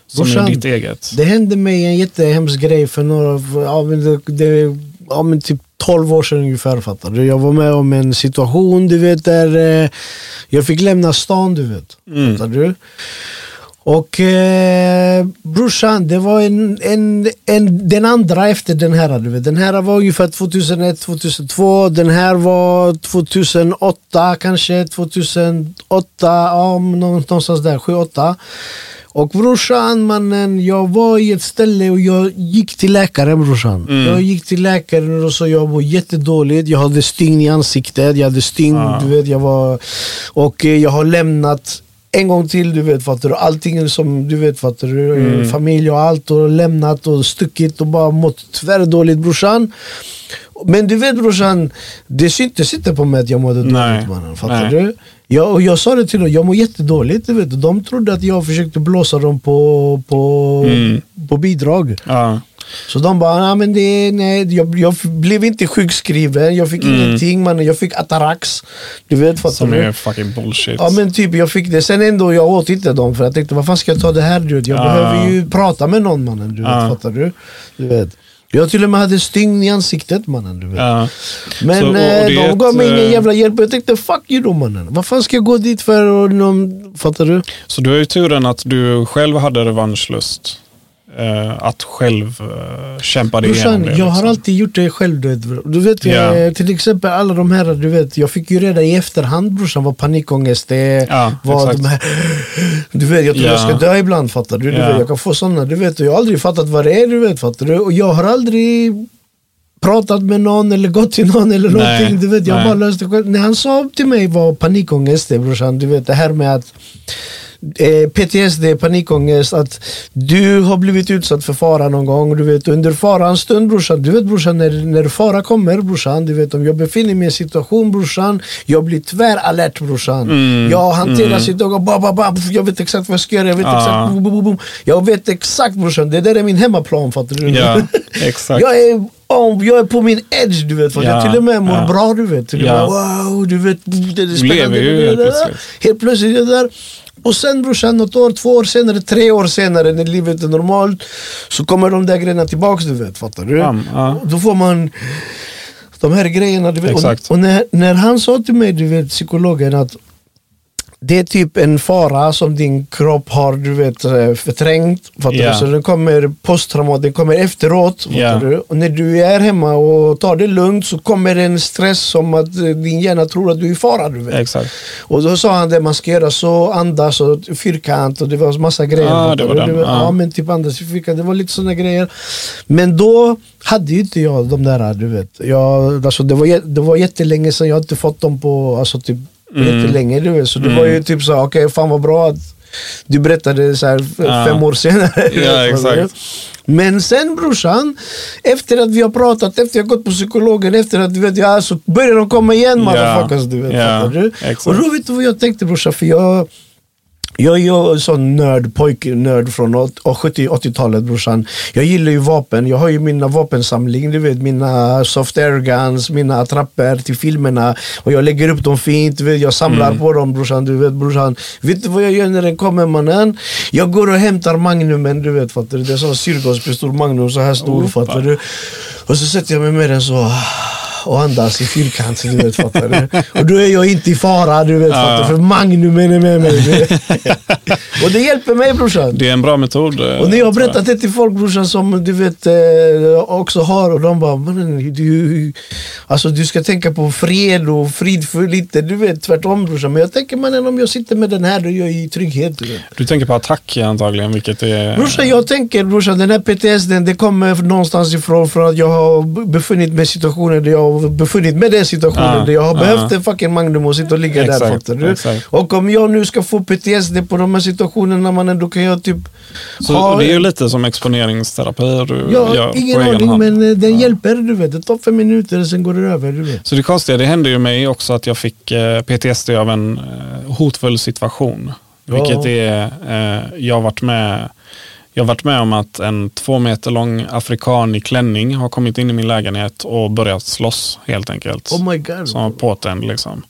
Speaker 2: Som
Speaker 1: Brorsan,
Speaker 2: är ditt eget.
Speaker 1: Det hände mig en jättehemsk grej för några, ja, men det, ja, men typ 12 år sedan ungefär fattar du. Jag var med om en situation du vet där eh, jag fick lämna stan du vet.
Speaker 2: Mm.
Speaker 1: Fattar du? Och eh, brorsan, det var en, en, en, den andra efter den här. Du vet. Den här var ungefär 2001, 2002. Den här var 2008 kanske, 2008, ja, någonstans där, 7-8. Och brorsan, mannen, jag var i ett ställe och jag gick till läkaren brorsan.
Speaker 2: Mm.
Speaker 1: Jag gick till läkaren och sa jag var jättedåligt. Jag hade stygn i ansiktet, jag hade stygn,
Speaker 2: Ah.
Speaker 1: du vet, jag var... Och eh, jag har lämnat en gång till, du vet fattar du. Allting som du vet fattar du.
Speaker 2: Mm.
Speaker 1: Familj och allt och lämnat och stuckit och bara mått tvärdåligt brorsan. Men du vet brorsan, det syntes inte på mig att jag mådde
Speaker 2: Nej.
Speaker 1: dåligt mannen. Fattar
Speaker 2: Nej.
Speaker 1: du? Ja, och jag sa det till dem, jag mår jättedåligt. Du vet. De trodde att jag försökte blåsa dem på, på,
Speaker 2: Mm.
Speaker 1: på bidrag.
Speaker 2: Ja.
Speaker 1: Så de bara, nej men det, nej, jag, jag blev inte sjukskriven, jag fick ingenting mannen, jag fick atarax. Du vet, fattar
Speaker 2: Som
Speaker 1: du?
Speaker 2: är fucking bullshit.
Speaker 1: Ja men typ jag fick det, sen ändå jag åt inte dem för jag tänkte vad fan ska jag ta det här du vet? Jag
Speaker 2: Ja.
Speaker 1: behöver ju prata med någon mannen, du vet, fattar du? du vet. Jag till och med hade stygn i ansiktet mannen, du vet.
Speaker 2: Ja.
Speaker 1: Men
Speaker 2: Så, och- och
Speaker 1: eh, de gav mig ingen
Speaker 2: eh,
Speaker 1: jävla hjälp jag tänkte fuck you då mannen. Vad fan ska jag gå dit för? Och någon, fattar du?
Speaker 2: Så du har ju turen att du själv hade revanschlust. Eh, att själv eh, kämpa dig igenom det.
Speaker 1: jag har
Speaker 2: liksom.
Speaker 1: alltid gjort det själv. Du vet, du vet eh, till exempel alla de här, du vet, jag fick ju reda i efterhand brorsan vad panikångest är.
Speaker 2: Ja,
Speaker 1: vad de här, du vet, jag tror
Speaker 2: Ja.
Speaker 1: jag ska dö ibland fattar du. du
Speaker 2: Ja.
Speaker 1: vet, jag kan få sådana, du vet. och Jag har aldrig fattat vad det är, du vet, fattar du. Och jag har aldrig pratat med någon eller gått till någon eller
Speaker 2: Nej,
Speaker 1: någonting. Du vet, jag har
Speaker 2: nej.
Speaker 1: bara löst det själv. När han sa till mig vad panikångest är brorsan, du vet det här med att eh, PTSD, panikångest, att du har blivit utsatt för fara någon gång. Du vet, under farans stund brorsan, du vet brorsan när, när fara kommer brorsan, du vet om jag befinner mig i en situation brorsan, jag blir tväralert brorsan.
Speaker 2: Mm,
Speaker 1: Jag hanterar situationen, ba, ba, ba, jag vet exakt vad jag ska göra, jag vet
Speaker 2: Ja.
Speaker 1: exakt, boom, boom, boom. jag vet exakt brorsan, det där är min hemmaplan fattar du?
Speaker 2: Ja, exakt.
Speaker 1: Jag är, oh, jag är på min edge du vet, för
Speaker 2: Ja,
Speaker 1: jag till och med mår
Speaker 2: ja.
Speaker 1: bra du vet. Med,
Speaker 2: Ja.
Speaker 1: wow, du vet, det är
Speaker 2: Du
Speaker 1: spännande.
Speaker 2: lever ju helt plötsligt.
Speaker 1: Helt plötsligt är jag där. Och sen brorsan, något år, två år senare, tre år senare när livet är normalt så kommer de där grejerna tillbaks du vet, fattar du?
Speaker 2: Bam, ja.
Speaker 1: Då får man de här grejerna, du vet.
Speaker 2: Exakt.
Speaker 1: Och, och när, när han sa till mig, du vet, psykologen att det är typ en fara som din kropp har du vet, eh, förträngt. Fattar du? Så den kommer posttraumat, den kommer efteråt.
Speaker 2: Ja.
Speaker 1: du? Och när du är hemma och tar det lugnt så kommer en stress som att eh, din hjärna tror att du är i fara. Du vet.
Speaker 2: Exakt.
Speaker 1: Och då sa han det man ska göra så, andas och fyrkant och det var massa grejer.
Speaker 2: Ah, det var den,
Speaker 1: var-
Speaker 2: ja.
Speaker 1: Men typ andas i fyrkant, det var lite sådana grejer. Men då hade ju inte jag de där, du vet. Jag, alltså det, var, det var jättelänge sedan, jag har inte fått dem på, alltså typ
Speaker 2: Mm.
Speaker 1: du vet. Så det var ju typ så, okej fan vad bra att du berättade så här
Speaker 2: Ja.
Speaker 1: fem år senare.
Speaker 2: Ja, exakt.
Speaker 1: Men sen brorsan, efter att vi har pratat, efter jag gått på psykologen, efter att du vet, ja, så börjar de komma igen motherfuckers. Du vet, fattar du? Och då vet du vad jag tänkte brorsan, för jag jag är ju en sån nörd, pojknörd från 70-80-talet brorsan. Jag gillar ju vapen, jag har ju mina vapensamling, du vet mina soft air guns, mina attrapper till filmerna. Och jag lägger upp dem fint, vet, jag samlar
Speaker 2: Mm.
Speaker 1: på dem brorsan. Du vet brorsan. Vet du vad jag gör när den kommer mannen? Jag går och hämtar magnumen, du vet fattar du. Det är sån syrgaspistol magnum så här stor
Speaker 2: Opa.
Speaker 1: fattar du. Och så sätter jag mig med den så och andas i fyrkant, du vet fattar du. Och då är jag inte i fara, du vet
Speaker 2: Ja.
Speaker 1: fattar du. För magnumen är med mig. och det hjälper mig brorsan.
Speaker 2: Det är en bra metod. eh,
Speaker 1: Och när jag har berättat det till folk brorsan som du vet eh, också har och de bara "Mannen, du, alltså, du ska tänka på fred och fridfull lite. Du vet tvärtom brorsan. Men jag tänker mannen om jag sitter med den här då är jag i trygghet. Du.
Speaker 2: Du tänker på attack antagligen, vilket är...
Speaker 1: Brorsan jag tänker brorsan den här PTSD det kommer någonstans ifrån från att jag har befunnit mig i situationer där jag har befunnit mig i den situationen
Speaker 2: Ja,
Speaker 1: där jag har
Speaker 2: ja.
Speaker 1: behövt en fucking Magnum och sitta och ligga där
Speaker 2: Exakt,
Speaker 1: fattar du.
Speaker 2: exakt.
Speaker 1: Och om jag nu ska få PTSD på de här situationerna mannen då kan jag typ
Speaker 2: Så det är ju lite som exponeringsterapi du
Speaker 1: Ja,
Speaker 2: gör
Speaker 1: ingen
Speaker 2: på egen
Speaker 1: aning
Speaker 2: hand.
Speaker 1: men eh, den hjälper du vet. Det tar fem minuter och sen går det över. Du vet.
Speaker 2: Så det konstiga, det hände ju mig också att jag fick eh, PTSD av en eh, hotfull situation. Vilket är, eh, jag har varit med jag har varit med om att en två meter lång afrikan i klänning har kommit in i min lägenhet och börjat slåss helt enkelt.
Speaker 1: Oh my god.
Speaker 2: Som påtänd liksom.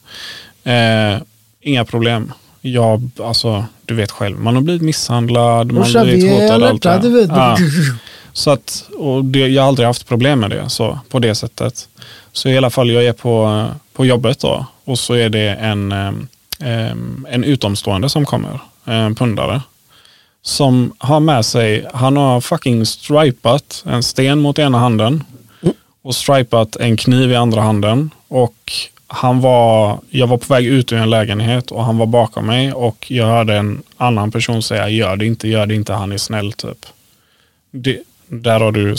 Speaker 2: Eh, inga problem. Jag, alltså, du vet själv, man har blivit misshandlad, man har blivit hotad. och allt det.
Speaker 1: du vet.
Speaker 2: Ja. Så att, och det, jag har aldrig haft problem med det så, på det sättet. Så i alla fall, jag är på, på jobbet då och så är det en, em, em, en utomstående som kommer, en pundare. Som har med sig, han har fucking stripat en sten mot ena handen och stripat en kniv i andra handen. Och han var, jag var på väg ut ur en lägenhet och han var bakom mig och jag hörde en annan person säga gör det inte, gör det inte, han är snäll typ. Det, där har du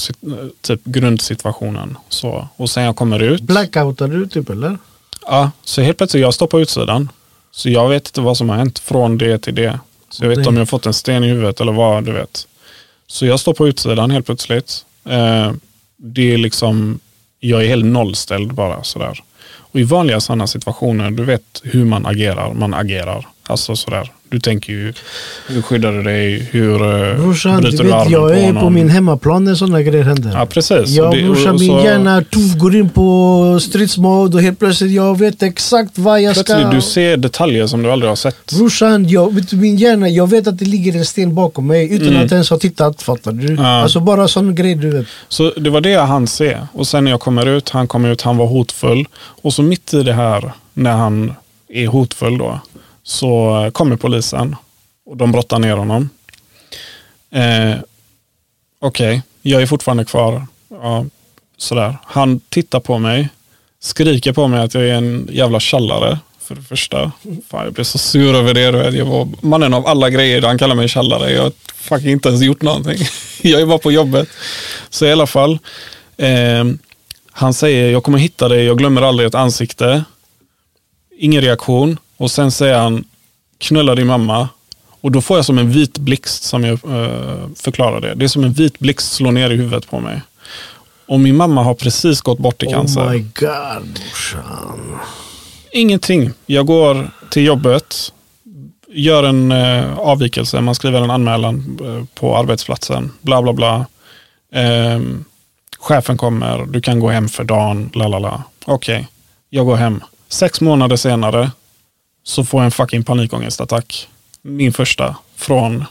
Speaker 2: typ grundsituationen. Så. Och sen jag kommer ut.
Speaker 1: Blackoutar du typ eller?
Speaker 2: Ja, så helt plötsligt, jag står på utsidan. Så jag vet inte vad som har hänt från det till det. Så jag vet inte om jag har fått en sten i huvudet eller vad, du vet. Så jag står på utsidan helt plötsligt. Eh, det är liksom, jag är helt nollställd bara sådär. Och Och i vanliga sådana situationer, du vet hur man agerar. Man agerar. Alltså sådär. Du tänker ju, hur skyddar du dig? Hur eh,
Speaker 1: Brorsan,
Speaker 2: bryter
Speaker 1: du vet,
Speaker 2: armen
Speaker 1: jag
Speaker 2: på
Speaker 1: är på min hemmaplan när sådana grejer händer.
Speaker 2: Ja, precis.
Speaker 1: Ja
Speaker 2: Och det-
Speaker 1: brorsan,
Speaker 2: och
Speaker 1: min hjärna tuff, går in på stridsmode och helt plötsligt jag vet exakt vad jag ska...
Speaker 2: Plötsligt du ser detaljer som du aldrig har sett.
Speaker 1: Brorsan, jag, vet min hjärna, jag vet att det ligger en sten bakom mig utan
Speaker 2: Mm.
Speaker 1: att ens ha tittat. Fattar du?
Speaker 2: Ja.
Speaker 1: Alltså bara sån grej du vet.
Speaker 2: Så det var det jag hann se. Och sen när jag kommer ut, han kom ut, han var hotfull. Och så mitt i det här, när han är hotfull då, så kommer polisen. Och de brottar ner honom. Eh, Okej, jag är fortfarande kvar. Ja, sådär. Han tittar på mig, skriker på mig att jag är en jävla tjallare. För det första. Fan, jag blev så sur över det. du vet. Jag var mannen av alla grejer. Han kallar mig tjallare. Jag har fucking inte ens gjort någonting. Jag är bara på jobbet. Så i alla fall. Eh, han säger, jag kommer hitta dig. Jag glömmer aldrig ett ansikte. Ingen reaktion. Och sen säger han, knulla din mamma. Och då får jag som en vit blixt, som jag eh, förklarade. Det är som en vit blixt slår ner i huvudet på mig. Och min mamma har precis gått bort i cancer.
Speaker 1: Oh my god brorsan.
Speaker 2: Ingenting. Jag går till jobbet, gör en eh, avvikelse, man skriver en anmälan eh, på arbetsplatsen, bla bla bla. Ehm, chefen kommer, du kan gå hem för dagen, la la la. Okej, jag går hem. Sex månader senare så får jag en fucking panikångestattack. Min första från,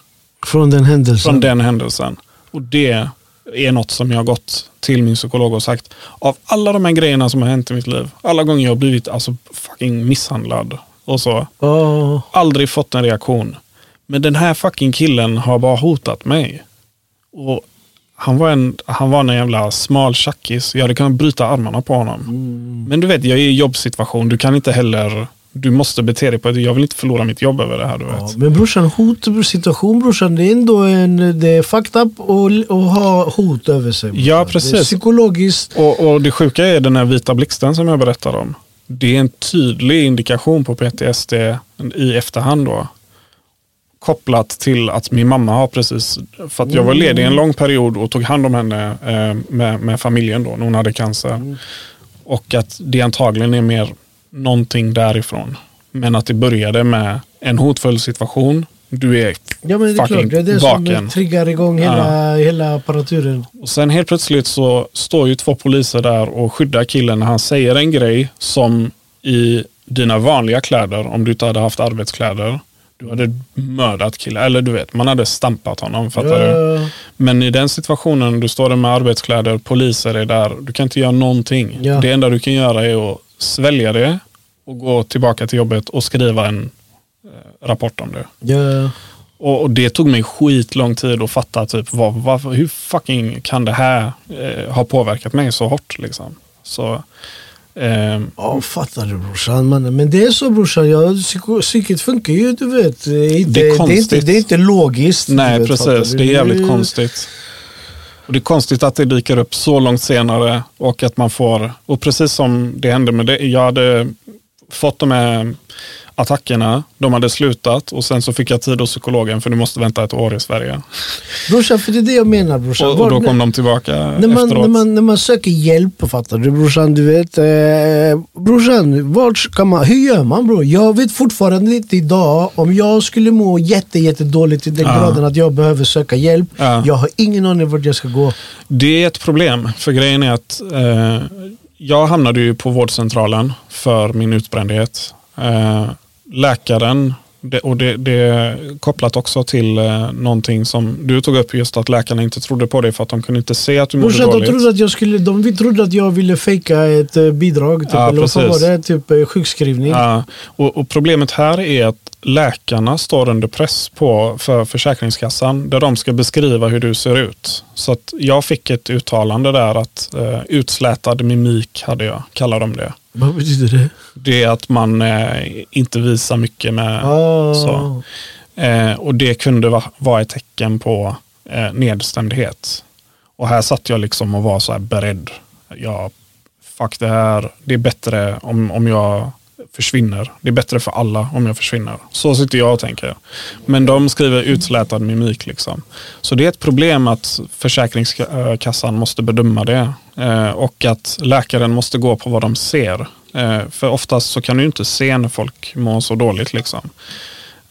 Speaker 1: Från den händelsen.
Speaker 2: från den händelsen. Och det är något som jag har gått till min psykolog och sagt. Av alla de här grejerna som har hänt i mitt liv. Alla gånger jag har blivit alltså, fucking misshandlad och så.
Speaker 1: Åh,
Speaker 2: Aldrig fått en reaktion. Men den här fucking killen har bara hotat mig. Och han var en, han var en jävla smal tjackis. Jag hade kunnat bryta armarna på honom. Men du vet, jag är i jobbsituation. Du kan inte heller... Du måste bete dig på ett... Jag vill inte förlora mitt jobb över det här. Du vet.
Speaker 1: Ja, men brorsan, hotsituation brorsan, det är ändå en, det är fucked up att ha hot över sig. brorsan.
Speaker 2: Ja,
Speaker 1: Det är
Speaker 2: precis.
Speaker 1: psykologiskt.
Speaker 2: Och, och det sjuka är den här vita blixten som jag berättade om. Det är en tydlig indikation på PTSD i efterhand då. Kopplat till att min mamma har precis, för att jag var ledig en lång period och tog hand om henne eh, med, med familjen då, när hon hade cancer. Och att det antagligen är mer någonting därifrån. Men att det började med en hotfull situation. Du är
Speaker 1: Ja men det är klart, det är det
Speaker 2: vaken.
Speaker 1: som triggar igång hela, hela apparaturen.
Speaker 2: Och sen helt plötsligt så står ju två poliser där och skyddar killen när han säger en grej som i dina vanliga kläder, om du inte hade haft arbetskläder, du hade mördat killen. Eller du vet, man hade stampat honom. Fattar du?
Speaker 1: Ja,
Speaker 2: Men i den situationen, du står där med arbetskläder, poliser är där, du kan inte göra någonting.
Speaker 1: Ja.
Speaker 2: Det enda du kan göra är att svälja det och gå tillbaka till jobbet och skriva en eh, rapport om det.
Speaker 1: ja.
Speaker 2: Och, och det tog mig skitlång tid att fatta typ vad, vad, hur fucking kan det här eh, ha påverkat mig så hårt. Liksom. Så, ehm,
Speaker 1: Ja, fattar du brorsan. Man, men det är så brorsan, ja, psyket funkar ju du vet. Det
Speaker 2: Det är
Speaker 1: det är, inte,
Speaker 2: konstigt.
Speaker 1: det är inte logiskt.
Speaker 2: nej,
Speaker 1: vet,
Speaker 2: precis. Det är jävligt
Speaker 1: är-
Speaker 2: konstigt. Och Det är konstigt att det dyker upp så långt senare och att man får, och precis som det hände med det, jag hade fått de här attackerna, de hade slutat och sen så fick jag tid hos psykologen för du måste vänta ett år i Sverige.
Speaker 1: Brorsan, för det är det jag menar brorsan.
Speaker 2: Och, och då kom de tillbaka
Speaker 1: när man,
Speaker 2: efteråt.
Speaker 1: när, man, när man söker hjälp, fattar du brorsan, du vet. Eh, brorsan, vart kan man, hur gör man bror? Jag vet fortfarande inte idag om jag skulle må jätte, jätte dåligt till den
Speaker 2: Ja.
Speaker 1: graden att jag behöver söka hjälp.
Speaker 2: Ja.
Speaker 1: Jag har ingen aning vart jag ska gå.
Speaker 2: Det är ett problem, för grejen är att eh, jag hamnade ju på vårdcentralen för min utbrändhet. Eh, läkaren, och det, det är kopplat också till eh, någonting som du tog upp, just att läkarna inte trodde på dig för att de kunde inte se att du mådde
Speaker 1: Brorsan, de
Speaker 2: dåligt.
Speaker 1: trodde att jag skulle, de trodde att jag ville fejka ett eh, bidrag, typ,
Speaker 2: Ja,
Speaker 1: eller vad var det? Typ sjukskrivning.
Speaker 2: Ja, och, och problemet här är att läkarna står under press på för Försäkringskassan där de ska beskriva hur du ser ut. Så att jag fick ett uttalande där att eh, utslätad mimik hade jag, kallar de det.
Speaker 1: Vad betyder det?
Speaker 2: Det är att man eh, inte visar mycket med
Speaker 1: Ah.
Speaker 2: så. Eh, och det kunde va, vara ett tecken på eh, nedstämdhet. Och här satt jag liksom och var så här beredd. Ja, fuck det här. Det är bättre om, om jag försvinner. Det är bättre för alla om jag försvinner. Så sitter jag och tänker. Men de skriver utslätad mimik. Liksom. Så det är ett problem att Försäkringskassan måste bedöma det. Eh, och att läkaren måste gå på vad de ser. Eh, för oftast så kan du inte se när folk mår så dåligt. liksom.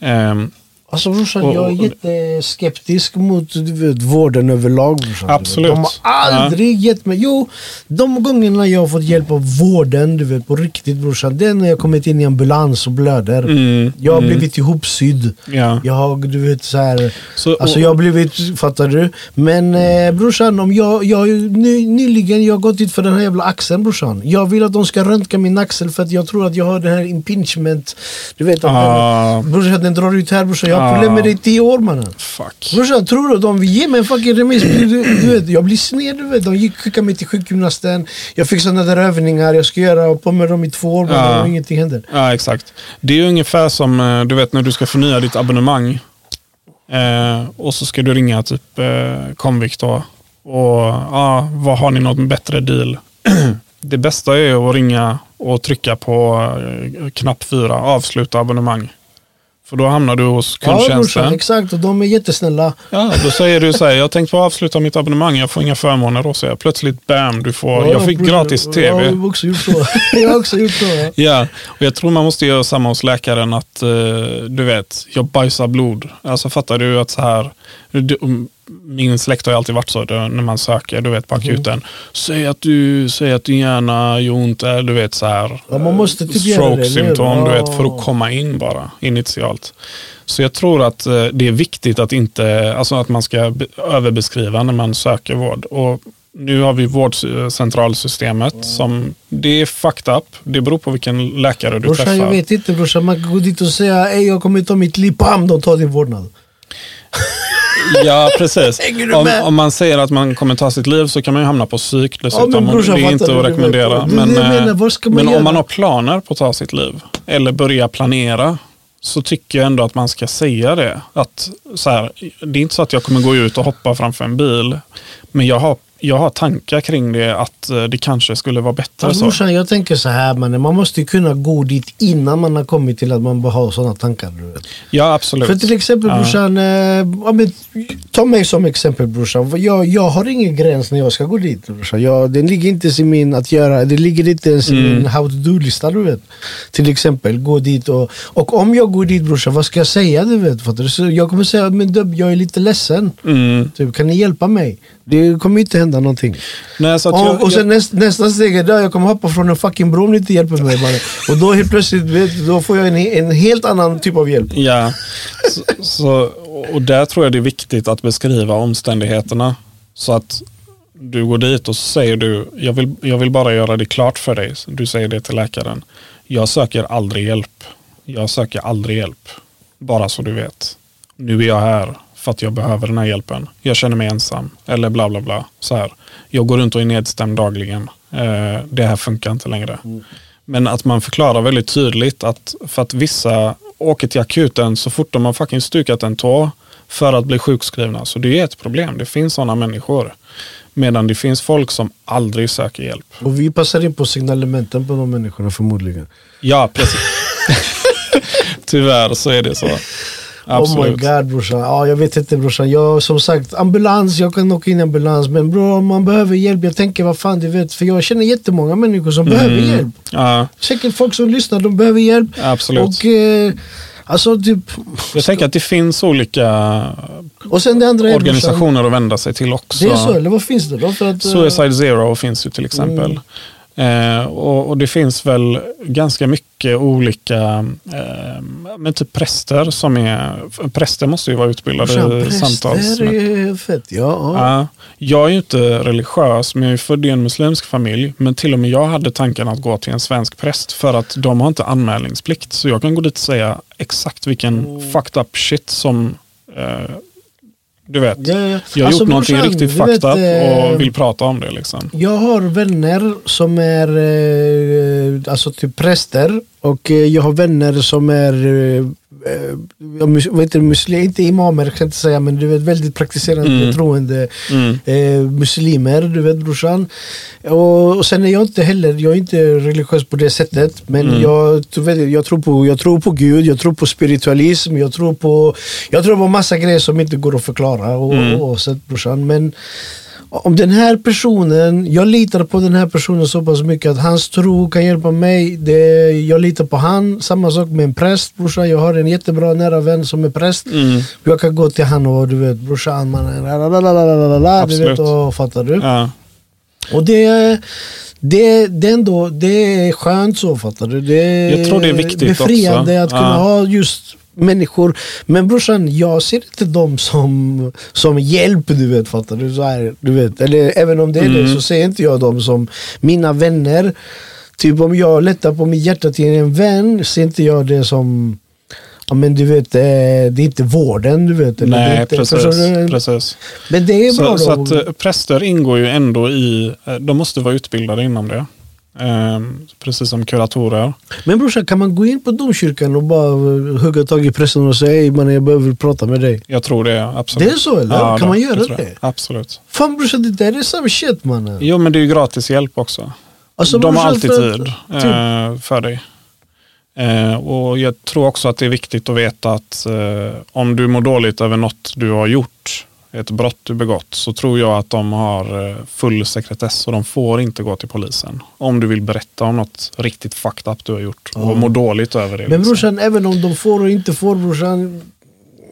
Speaker 2: Ehm,
Speaker 1: Alltså brorsan, jag är jätteskeptisk mot du vet, vården överlag. Brorsan.
Speaker 2: Absolut.
Speaker 1: De har aldrig gett mig... Jo, de gångerna jag har fått hjälp av vården, du vet på riktigt brorsan. Det är när jag kommit in i ambulans och blöder.
Speaker 2: mm,
Speaker 1: Jag har
Speaker 2: mm,
Speaker 1: blivit ihopsydd.
Speaker 2: ja.
Speaker 1: Jag har, du vet så här...
Speaker 2: Så,
Speaker 1: Alltså jag har blivit, fattar du? Men eh, brorsan, om jag, jag, ny, nyligen jag har gått dit för den här jävla axeln brorsan. Jag vill att de ska röntga min axel för att jag tror att jag har den här impingement. Du vet att
Speaker 2: Ah.
Speaker 1: den, brorsan den drar ut här brorsan. Jag
Speaker 2: Ah.
Speaker 1: problem med det i tio år mannen.
Speaker 2: Fuck.
Speaker 1: Brorsan, tror du de vill ge mig en fucking remiss? Du, du vet, jag blir sned du vet. De gick, skickade mig till sjukgymnasten. Jag fick sådana där övningar jag ska göra på med dem i två år mannen, och ingenting händer.
Speaker 2: Ja, exakt. Det är ungefär som eh, du vet när du ska förnya ditt abonnemang. Eh, och så ska du ringa typ eh, Comvik då. Och ja, vad har ni något bättre deal? det bästa är att ringa och trycka på eh, knapp fyra, avsluta abonnemang. För då hamnar du hos
Speaker 1: Ja brorsan,
Speaker 2: kundtjänsten.
Speaker 1: exakt. Och de är jättesnälla.
Speaker 2: Ja, då säger du så här, jag tänkte på att avsluta mitt abonnemang, jag får inga förmåner. Då säger jag plötsligt, bam, du får,
Speaker 1: Ja,
Speaker 2: jag fick
Speaker 1: brorsan.
Speaker 2: gratis
Speaker 1: Jag
Speaker 2: tv.
Speaker 1: har också gjort så. jag har också gjort så. Ja.
Speaker 2: Ja, och jag tror man måste göra samma hos läkaren att eh, du vet, jag bajsar blod. Alltså fattar du att så här, min släkt har alltid varit så när man söker, du vet på
Speaker 1: Mhm.
Speaker 2: akuten. Säg att du, säg att din hjärna gör ont, du vet så här.
Speaker 1: Ja, man måste typ
Speaker 2: Stroke-symptom, du vet, för att komma in bara initialt. Så jag tror att eh, det är viktigt att inte, alltså att man ska be- överbeskriva när man söker vård. Och nu har vi vårdcentralsystemet som, det är fucked up. Det beror på vilken läkare du
Speaker 1: Brorsan jag
Speaker 2: träffar.
Speaker 1: vet inte brorsan, man kan gå dit och säga Ey jag kommer ta mitt liv, bam de tar din vårdnad.
Speaker 2: Ja, precis. Om, om man säger att man kommer ta sitt liv så kan man ju hamna på psyk dessutom.
Speaker 1: Ja, men brorsan,
Speaker 2: det är inte att rekommendera. Men, eh,
Speaker 1: menar,
Speaker 2: men
Speaker 1: göra?
Speaker 2: om man har planer på att ta sitt liv eller börja planera så tycker jag ändå att man ska säga det. Att så här, det är inte så att jag kommer gå ut och hoppa framför en bil. Men jag har, jag har tankar kring det att eh, det kanske skulle vara bättre
Speaker 1: Fast
Speaker 2: så.
Speaker 1: brorsan jag tänker så här mannen, man måste ju kunna gå dit innan man har kommit till att man bara har sådana tankar.
Speaker 2: Ja, absolut.
Speaker 1: För till exempel
Speaker 2: Ja.
Speaker 1: brorsan, eh, ja, men, ta mig som exempel brorsan. Jag, jag har ingen gräns när jag ska gå dit brorsan. Jag, den ligger inte ens i min att göra, det ligger inte ens i
Speaker 2: Mm.
Speaker 1: min how to do-lista du vet. Till exempel, gå dit och, och om jag går dit brorsan, vad ska jag säga du vet? Så jag kommer säga, men dubb, jag är lite ledsen.
Speaker 2: Mm.
Speaker 1: Typ, kan ni hjälpa mig? Det kommer inte hända någonting.
Speaker 2: Nej, så
Speaker 1: Och,
Speaker 2: jag,
Speaker 1: och sen näst, nästa steg är där jag kommer hoppa från en fucking bro om ni inte hjälper mig. Bara. Och då helt plötsligt vet, då får jag en, en helt annan typ av hjälp.
Speaker 2: Ja, så, så, och där tror jag det är viktigt att beskriva omständigheterna. Så att du går dit och så säger du, jag vill, jag vill bara göra det klart för dig. Du säger det till läkaren. Jag söker aldrig hjälp. Jag söker aldrig hjälp. Bara så du vet. Nu är jag här för att jag behöver den här hjälpen. Jag känner mig ensam. Eller bla bla bla. Så här. Jag går runt och är nedstämd dagligen. Eh, det här funkar inte längre. Men att man förklarar väldigt tydligt att för att vissa åker till akuten så fort de har fucking stukat en tå för att bli sjukskrivna. Så det är ett problem. Det finns sådana människor. Medan det finns folk som aldrig söker hjälp.
Speaker 1: Och vi passar in på signalementen på de människorna förmodligen.
Speaker 2: Ja, precis. Tyvärr så är det så.
Speaker 1: Oh my
Speaker 2: Absolut.
Speaker 1: god brorsan. Ja, jag vet inte brorsan. Jag, som sagt, ambulans, jag kan åka in ambulans. Men bror, man behöver hjälp. Jag tänker vad fan du vet. För jag känner jättemånga människor som behöver
Speaker 2: Mm.
Speaker 1: hjälp.
Speaker 2: Ja,
Speaker 1: Säkert folk som lyssnar, de behöver hjälp.
Speaker 2: absolut.
Speaker 1: Och eh, alltså typ...
Speaker 2: Jag tänker att det finns olika
Speaker 1: Och sen det andra
Speaker 2: organisationer att vända sig till också.
Speaker 1: Det är så, eller vad finns det då? För att, eh,
Speaker 2: Suicide Zero finns ju till exempel. Eh, och, och det finns väl ganska mycket olika, eh, men typ präster som är, präster måste ju vara utbildade i samtals...
Speaker 1: är fett. Ja, ja.
Speaker 2: Ja, jag är ju inte religiös, men jag är född i en muslimsk familj. Men till och med jag hade tanken att gå till en svensk präst för att de har inte anmälningsplikt. Så jag kan gå dit och säga exakt vilken
Speaker 1: Mm.
Speaker 2: fucked up shit som eh, du vet.
Speaker 1: Ja, ja.
Speaker 2: Jag har
Speaker 1: Alltså,
Speaker 2: gjort någonting
Speaker 1: brorsan,
Speaker 2: riktigt fucked
Speaker 1: vet,
Speaker 2: up
Speaker 1: eh,
Speaker 2: och vill prata om det. Liksom.
Speaker 1: Jag har vänner som är eh, alltså typ präster och eh, jag har vänner som är eh, vad heter det, muslim, inte imamer kan jag inte säga men du vet väldigt praktiserande
Speaker 2: Mm.
Speaker 1: troende
Speaker 2: Mm.
Speaker 1: eh, muslimer, du vet brorsan. Och, och sen är jag inte heller, jag är inte religiös på det sättet men
Speaker 2: Mm.
Speaker 1: jag, du vet, jag, tror på, jag tror på Gud, jag tror på spiritualism, jag tror på, jag tror på massa grejer som inte går att förklara och,
Speaker 2: Mm.
Speaker 1: oavsett brorsan. Men om den här personen, jag litar på den här personen så pass mycket att hans tro kan hjälpa mig. Det, jag litar på han. Samma sak med en präst brorsan. Jag har en jättebra nära vän som är präst.
Speaker 2: Mm.
Speaker 1: Jag kan gå till han och du vet brorsan mannen. Du vet, och, fattar du?
Speaker 2: Ja.
Speaker 1: Och det, det, det, ändå, det är skönt så fattar du. Det är
Speaker 2: Jag tror det är viktigt
Speaker 1: befriande
Speaker 2: också.
Speaker 1: att kunna
Speaker 2: Ja.
Speaker 1: ha just människor. Men brorsan, jag ser inte dem som, som hjälp, du vet. Fattar du? Så här, du vet. Eller även om det är det
Speaker 2: Mm.
Speaker 1: så ser inte jag dem som mina vänner. Typ om jag lättar på mitt hjärta till en vän ser inte jag det som Ja men du vet, eh, det är inte vården du vet. eller det
Speaker 2: Nej,
Speaker 1: inte,
Speaker 2: precis.
Speaker 1: förstår
Speaker 2: precis.
Speaker 1: Men det är bra
Speaker 2: Så,
Speaker 1: då.
Speaker 2: så att eh, präster ingår ju ändå i, eh, de måste vara utbildade inom det. Ehm, precis som kuratorer.
Speaker 1: Men brorsan, kan man gå in på domkyrkan och bara eh, hugga tag i prästen och säga Hej mannen jag behöver prata med dig?
Speaker 2: Jag tror det, absolut.
Speaker 1: Det är så, eller? Kan
Speaker 2: det-
Speaker 1: man göra
Speaker 2: jag.
Speaker 1: det?
Speaker 2: Absolut.
Speaker 1: Fan brorsan, det där är samma shit mannen.
Speaker 2: Jo, men det är ju gratis hjälp också.
Speaker 1: Alltså,
Speaker 2: de har alltid
Speaker 1: för-
Speaker 2: tid eh, för dig. Eh, och Jag tror också att det är viktigt att veta att eh, om du mår dåligt över något du har gjort, ett brott du begått, så tror jag att de har eh, full sekretess och de får inte gå till polisen. Om du vill berätta om något riktigt fucked up du har gjort och mår dåligt över det.
Speaker 1: Men
Speaker 2: liksom.
Speaker 1: brorsan, även om de får och inte får brorsan.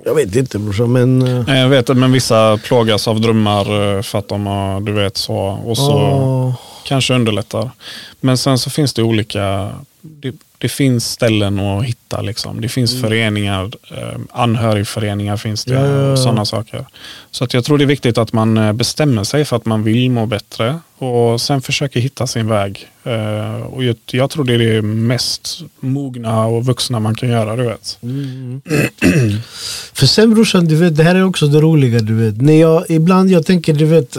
Speaker 1: Jag vet inte brorsan men... eh,
Speaker 2: Eh, Jag vet att men vissa plågas av drömmar för att de har, du vet så, och så
Speaker 1: åh.
Speaker 2: Kanske underlättar. Men sen så finns det olika, det, det finns ställen att hitta liksom. Det finns föreningar, eh, anhörigföreningar finns det
Speaker 1: Mm. Ja, ja, ja.
Speaker 2: och sådana saker. Så att jag tror det är viktigt att man eh, bestämmer sig för att man vill må bättre och sen försöker hitta sin väg. Eh, Och jag, jag tror det är det mest mogna och vuxna man kan göra, du vet.
Speaker 1: Mm. För sen brorsan, du vet, det här är också det roliga. Du vet. När jag, ibland jag tänker, du vet,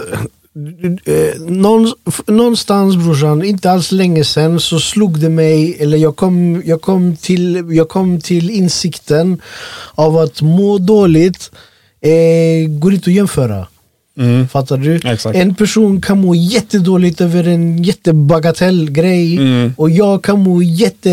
Speaker 1: eh, någonstans brorsan, inte alls länge sen så slog det mig, eller jag kom, jag kom, till, jag kom till insikten av att må dåligt eh, går inte att jämföra.
Speaker 2: Mm.
Speaker 1: Fattar du?
Speaker 2: Exakt.
Speaker 1: En person kan må jättedåligt över en jättebagatellgrej
Speaker 2: Mm.
Speaker 1: och jag kan må jätte,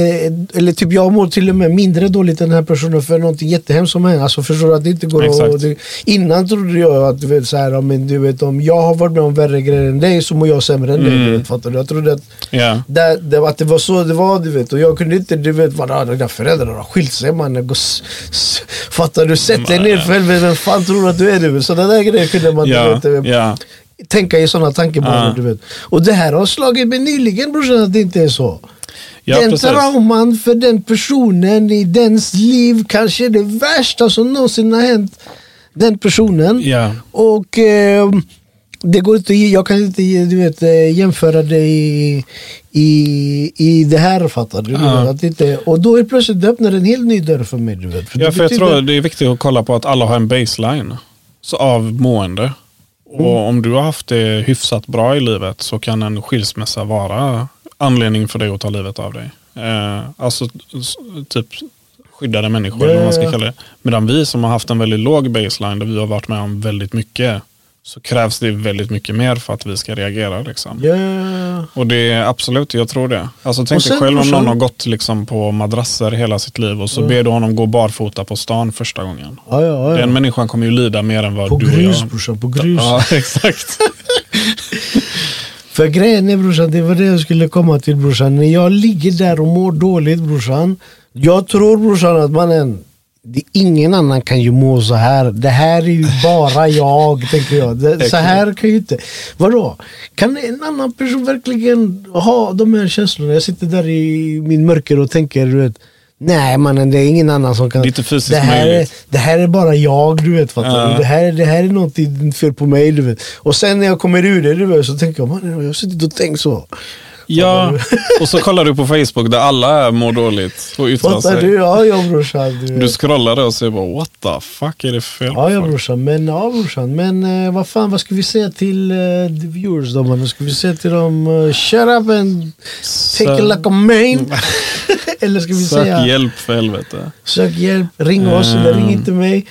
Speaker 1: eller typ jag mår till och med mindre dåligt än den här personen för någonting jättehemskt som händer. Alltså förstår du att det inte går
Speaker 2: Exakt.
Speaker 1: att... Det, innan trodde jag att du vet, så här, men, du vet, om jag har varit med om värre grejer än dig så mår jag sämre än dig.
Speaker 2: Mm.
Speaker 1: Du vet, fattar du? Jag trodde att
Speaker 2: Ja.
Speaker 1: det, det, att det var så det var du vet och jag kunde inte du vet vad dina föräldrar har skilt sig mannen. Fattar du? Sätt dig ner för helvete, vem fan tror du att du är? Du vet? Sådana där grejer kunde man du vet,
Speaker 2: ja.
Speaker 1: tänka i sådana tankebanor. Du vet. Och det här har slagit mig nyligen brorsan att det inte är så.
Speaker 2: Ja,
Speaker 1: den
Speaker 2: precis.
Speaker 1: trauman för den personen i dens liv kanske är det värsta som någonsin har hänt den personen.
Speaker 2: Ja.
Speaker 1: Och eh, det går inte, jag kan inte du vet, eh, jämföra det i, i, i det här fattar du?
Speaker 2: Ja.
Speaker 1: Att inte, och då är plötsligt det öppnar en helt ny dörr för mig. Du vet. För
Speaker 2: Ja, för jag tror det är viktigt att kolla på att alla har en baseline så av mående. Och om du har haft det hyfsat bra i livet så kan en skilsmässa vara anledning för dig att ta livet av dig. Eh, alltså typ skyddade människor, eller vad man ska kalla det. Medan vi som har haft en väldigt låg baseline, där vi har varit med om väldigt mycket, så krävs det väldigt mycket mer för att vi ska reagera. Liksom.
Speaker 1: Ja.
Speaker 2: Och det är absolut, jag tror det. Alltså
Speaker 1: Och
Speaker 2: tänk dig
Speaker 1: sen,
Speaker 2: själv om någon har gått liksom på madrasser hela sitt liv och så ber du honom gå barfota på stan första gången.
Speaker 1: Ja, ja, ja.
Speaker 2: Den människan kommer ju lida mer än vad
Speaker 1: På
Speaker 2: du och
Speaker 1: grus
Speaker 2: jag.
Speaker 1: brorsan, på grus.
Speaker 2: Ja, exakt.
Speaker 1: För grejen är brorsan, det var det jag skulle komma till brorsan. När jag ligger där och mår dåligt brorsan. Jag tror brorsan att mannen, det, ingen annan kan ju må så här. Det här är ju bara jag, tänker jag. Så här kan ju inte... Vadå? Kan en annan person verkligen ha de här känslorna? Jag sitter där i min mörker och tänker, du vet. Nej mannen, det är ingen annan som kan...
Speaker 2: Det inte fysiskt
Speaker 1: det här, är, det här är bara jag, du vet. Fattar
Speaker 2: Ja.
Speaker 1: Det, här, det här är något fel på mig, du vet. Och sen när jag kommer ur det, du vet, så tänker jag, mannen, jag har suttit och tänkt så.
Speaker 2: Ja, och så kollar du på Facebook där alla mår dåligt och yttrar sig.
Speaker 1: du? Ja, ja brorsan. Du,
Speaker 2: Du scrollar där och ser bara what the fuck är det fel
Speaker 1: ja, ja brorsan. Men, ja, brorsan. Men eh, vad fan, vad ska vi säga till uh, the viewers då mannen? Ska vi säga till dem, uh, shut up and take it like a man? eller ska vi
Speaker 2: Sök
Speaker 1: säga,
Speaker 2: hjälp för helvete.
Speaker 1: sök hjälp, ring oss eller ring inte mig.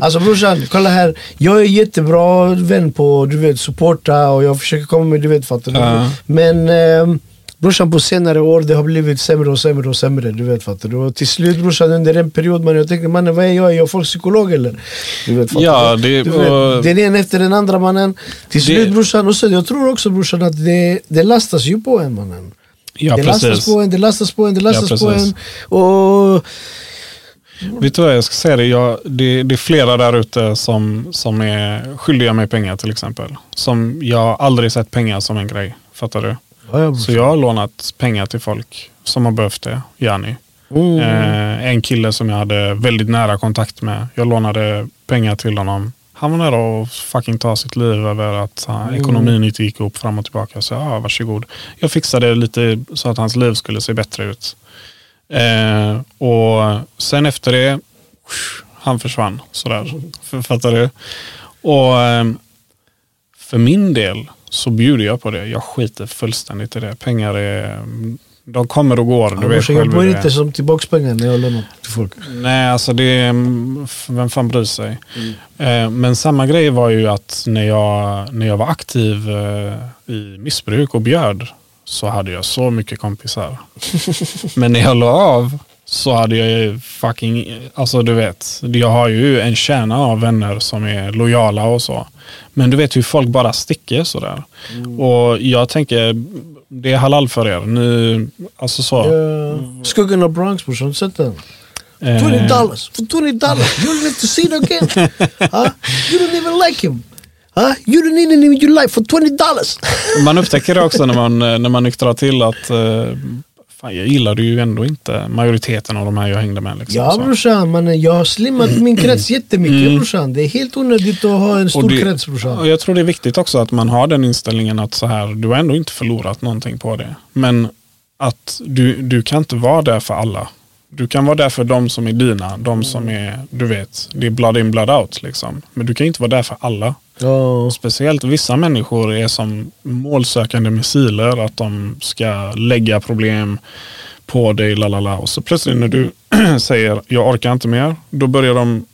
Speaker 1: Alltså brorsan, kolla här. Jag är jättebra vän på du vet supporta och jag försöker komma med du vet fattar du.
Speaker 2: Ja.
Speaker 1: Men eh, Brorsan på senare år det har blivit sämre och sämre och sämre. Du vet fattar du? Och till slut brorsan under en period man jag tänkte mannen vad är jag? Är jag folkpsykolog eller? Du vet fattar
Speaker 2: Ja, det-
Speaker 1: du vet,
Speaker 2: och-
Speaker 1: den ena efter den andra mannen. Till
Speaker 2: Det-
Speaker 1: slut brorsan, och så, jag tror också brorsan att det, det lastas ju på en mannen.
Speaker 2: Ja,
Speaker 1: det lastas
Speaker 2: precis.
Speaker 1: på en, det lastas på en, det lastas på
Speaker 2: precis.
Speaker 1: en. Och
Speaker 2: Vet du vad jag ska säga? Det, jag, det, det är flera där ute som, som är skyldiga mig pengar till exempel. Som jag aldrig sett pengar som en grej. Fattar du?
Speaker 1: Ja, ja,
Speaker 2: Så jag har lånat pengar till folk som har behövt det. Jani.
Speaker 1: Mm.
Speaker 2: Eh, en kille som jag hade väldigt nära kontakt med. Jag lånade pengar till honom. Han var nära att fucking ta sitt liv över att han, ekonomin inte gick upp fram och tillbaka. Så ja, varsågod. Jag fixade lite så att hans liv skulle se bättre ut. Eh, och sen efter det, han försvann. Sådär. Fattar du? Och ehm, för min del så bjuder jag på det. Jag skiter fullständigt i det. Pengar är, de kommer och går. Du
Speaker 1: Ja,
Speaker 2: vet
Speaker 1: brorsan, jag
Speaker 2: själv det är.
Speaker 1: inte som tillbaks-pengar när jag lånar till folk.
Speaker 2: Nej, alltså det är, vem fan bryr sig? Eh, Men samma grej var ju att när jag, när jag var aktiv eh, i missbruk och bjöd så hade jag så mycket kompisar. Men när jag la av så hade jag ju fucking, alltså du vet, jag har ju en kärna av vänner som är lojala och så. Men du vet hur folk bara sticker sådär. Och jag tänker, det är halal för er. Nu, alltså så.
Speaker 1: Uh, Skuggan av Bronx brorsan, har du sett den?
Speaker 2: Eh,
Speaker 1: 20 dollars, for 20 dollars, you don't have to see it again. huh? You don't even like him. Huh? You don't need in your life for 20 dollars.
Speaker 2: Man upptäcker det också när man, när man nyktrar till att eh, fan, jag gillade ju ändå inte majoriteten av de här jag hängde med. Liksom,
Speaker 1: Ja
Speaker 2: så.
Speaker 1: brorsan, mannen, jag har slimmat min krets jättemycket brorsan. Det är helt onödigt att ha en stor
Speaker 2: det-
Speaker 1: krets brorsan.
Speaker 2: Och jag tror det är viktigt också att man har den inställningen att så här, du har ändå inte förlorat någonting på det. Men att du, du kan inte vara där för alla. Du kan vara där för de som är dina, de som är, du vet, det är blood in, blood out. Liksom. Men du kan inte vara där för alla.
Speaker 1: Ja.
Speaker 2: Speciellt vissa människor är som målsökande missiler. Att de ska lägga problem på dig. Lalala. Och så plötsligt när du säger jag orkar inte mer. Då börjar de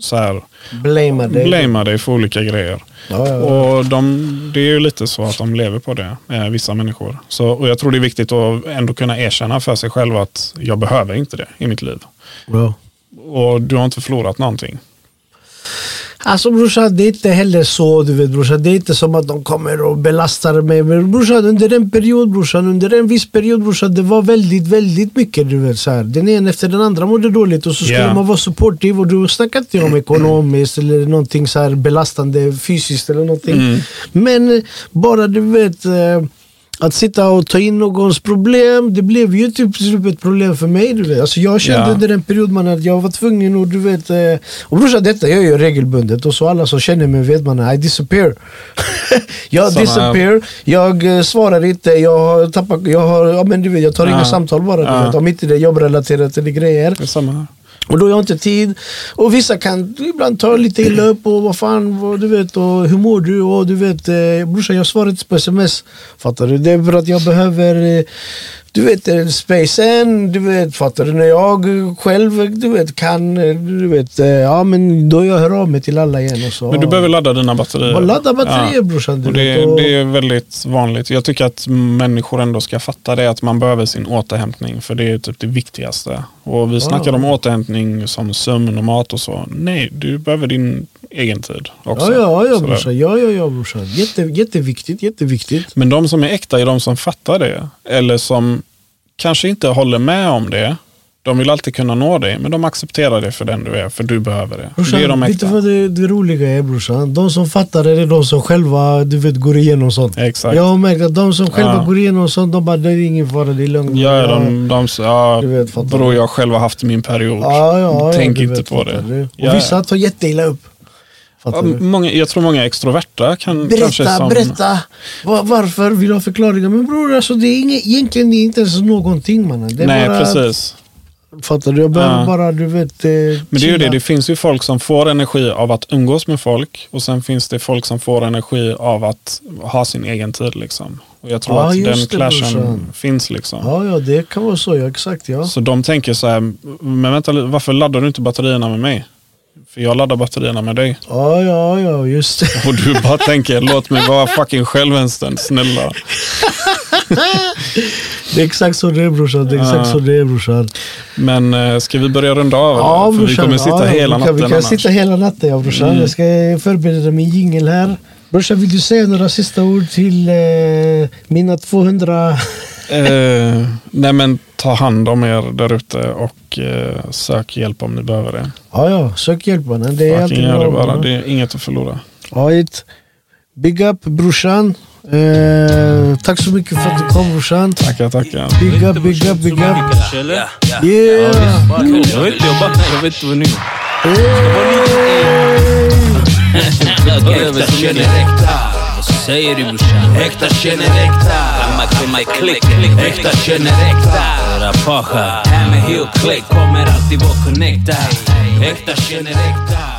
Speaker 2: så här,
Speaker 1: Blamea dig.
Speaker 2: blamea dig för olika grejer.
Speaker 1: Ja, ja, ja.
Speaker 2: Och de, det är ju lite så att de lever på det, eh, vissa människor. Så, och jag tror det är viktigt att ändå kunna erkänna för sig själv att jag behöver inte det i mitt liv.
Speaker 1: Ja.
Speaker 2: Och du har inte förlorat någonting.
Speaker 1: Alltså brorsan, det är inte heller så du vet brorsan. Det är inte som att de kommer och belastar mig. Men brorsan, under en period brorsan, under en viss period brorsan, det var väldigt, väldigt mycket du vet så här. Den ena efter den andra mådde dåligt och så skulle
Speaker 2: Ja.
Speaker 1: man vara supportive och du snackar inte om ekonomiskt eller någonting så här belastande fysiskt eller någonting. Men eh, bara du vet eh, att sitta och ta in någons problem, det blev ju typ typ ett problem för mig. Du vet. Alltså jag kände
Speaker 2: Ja.
Speaker 1: under en period man att jag var tvungen att du vet... eh, Och brorsan detta gör jag regelbundet och så alla som känner mig vet man I disappear. jag
Speaker 2: Såna-
Speaker 1: disappear, jag eh, svarar inte, jag har tappat, jag har, ja men du vet jag tar
Speaker 2: Ja.
Speaker 1: inga samtal bara. Du
Speaker 2: Ja.
Speaker 1: vet, om inte det är jobbrelaterat eller grejer.
Speaker 2: Det är samma här.
Speaker 1: Och då har jag inte tid. Och vissa kan ibland ta lite illa upp och vad fan, vad, du vet, och hur mår du? Och du vet, eh, brorsan jag svarar inte på sms. Fattar du? Det är för att jag behöver, eh, du vet, eh, spacen, du vet, fattar du? När jag själv, du vet, kan, eh, du vet, eh, ja men då jag hör av mig till alla igen och så.
Speaker 2: Men du behöver ladda dina batterier.
Speaker 1: Bara ladda batterier brorsan. Du
Speaker 2: Och det,
Speaker 1: och,
Speaker 2: det är väldigt vanligt. Jag tycker att människor ändå ska fatta det, att man behöver sin återhämtning. För det är typ det viktigaste. Och vi snackar om återhämtning som sömn och mat och så. Nej, du behöver din egen tid också.
Speaker 1: ja, ja, ja brorsan. Ja, ja, ja brorsan. Jätte, jätteviktigt, jätteviktigt.
Speaker 2: Men de som är äkta är de som fattar det. Eller som kanske inte håller med om det. De vill alltid kunna nå dig, men de accepterar det för den du är, för du behöver det.
Speaker 1: Brorsan,
Speaker 2: det är de
Speaker 1: vet du
Speaker 2: äkta.
Speaker 1: vad det, det roliga är brorsan? De som fattar det är de som själva du vet, går igenom sånt.
Speaker 2: Exakt.
Speaker 1: Jag har märkt att de som själva
Speaker 2: Ja.
Speaker 1: går igenom sånt, de bara det är ingen fara, det är lugnt.
Speaker 2: Ja, de, de, ja,
Speaker 1: Du vet,
Speaker 2: bror jag själv har haft min period.
Speaker 1: ja, ja,
Speaker 2: Tänk inte
Speaker 1: vet,
Speaker 2: på det.
Speaker 1: du? Och vissa tar jätteilla upp.
Speaker 2: Ja, många, jag tror många extroverta kan kanske
Speaker 1: Berätta,
Speaker 2: som...
Speaker 1: berätta! Va- varför vill du ha förklaringar? Men bror, alltså, det är inget, egentligen är det inte ens någonting mannen. Är
Speaker 2: Nej,
Speaker 1: bara,
Speaker 2: precis.
Speaker 1: Fattar du? Jag behöver
Speaker 2: Ja.
Speaker 1: bara, du vet... Eh,
Speaker 2: Men det är ju det, det finns ju folk som får energi av att umgås med folk och sen finns det folk som får energi av att ha sin egen tid. Liksom. Och jag tror
Speaker 1: Ja,
Speaker 2: att den clashen finns. Liksom.
Speaker 1: Ja, ja, det kan vara så. Ja, exakt ja.
Speaker 2: Så de tänker så här, men vänta varför laddar du inte batterierna med mig? För jag laddar batterierna med dig.
Speaker 1: Ja, ja, ja, just det.
Speaker 2: Och du bara tänker, låt mig vara fucking själv en stund, snälla.
Speaker 1: Det är exakt så det är brorsan. Det är exakt så det är brorsan.
Speaker 2: Men eh, ska vi börja runda av?
Speaker 1: Ja
Speaker 2: eller? För vi
Speaker 1: brorsan.
Speaker 2: kommer sitta
Speaker 1: ja,
Speaker 2: hela
Speaker 1: vi kan,
Speaker 2: natten
Speaker 1: Vi kan sitta hela natten ja brorsan.
Speaker 2: Mm.
Speaker 1: Jag ska förbereda min jingel här. Brorsan vill du säga några sista ord till eh, mina 200...
Speaker 2: Eh, nej men ta hand om er där ute och eh, sök hjälp om ni behöver det.
Speaker 1: Ja ja, sök hjälp mannen. Det är alltid
Speaker 2: gör det
Speaker 1: bra.
Speaker 2: bara. Det är inget att förlora.
Speaker 1: Right. Big up brorsan. Eh, tack så mycket för att du kom brorsan.
Speaker 2: Tackar, tackar.
Speaker 1: Big up, big up, big up.
Speaker 3: Eller?
Speaker 1: Yeah!
Speaker 3: Jag vill inte. Jag vet inte vad ni
Speaker 4: Äkta känner äkta. Vad säger du brorsan? Äkta känner äkta. Gammal my klick. Äkta känner äkta. Rapasha. Här med Hill Click kommer alltid vara connectad. Äkta känner äkta.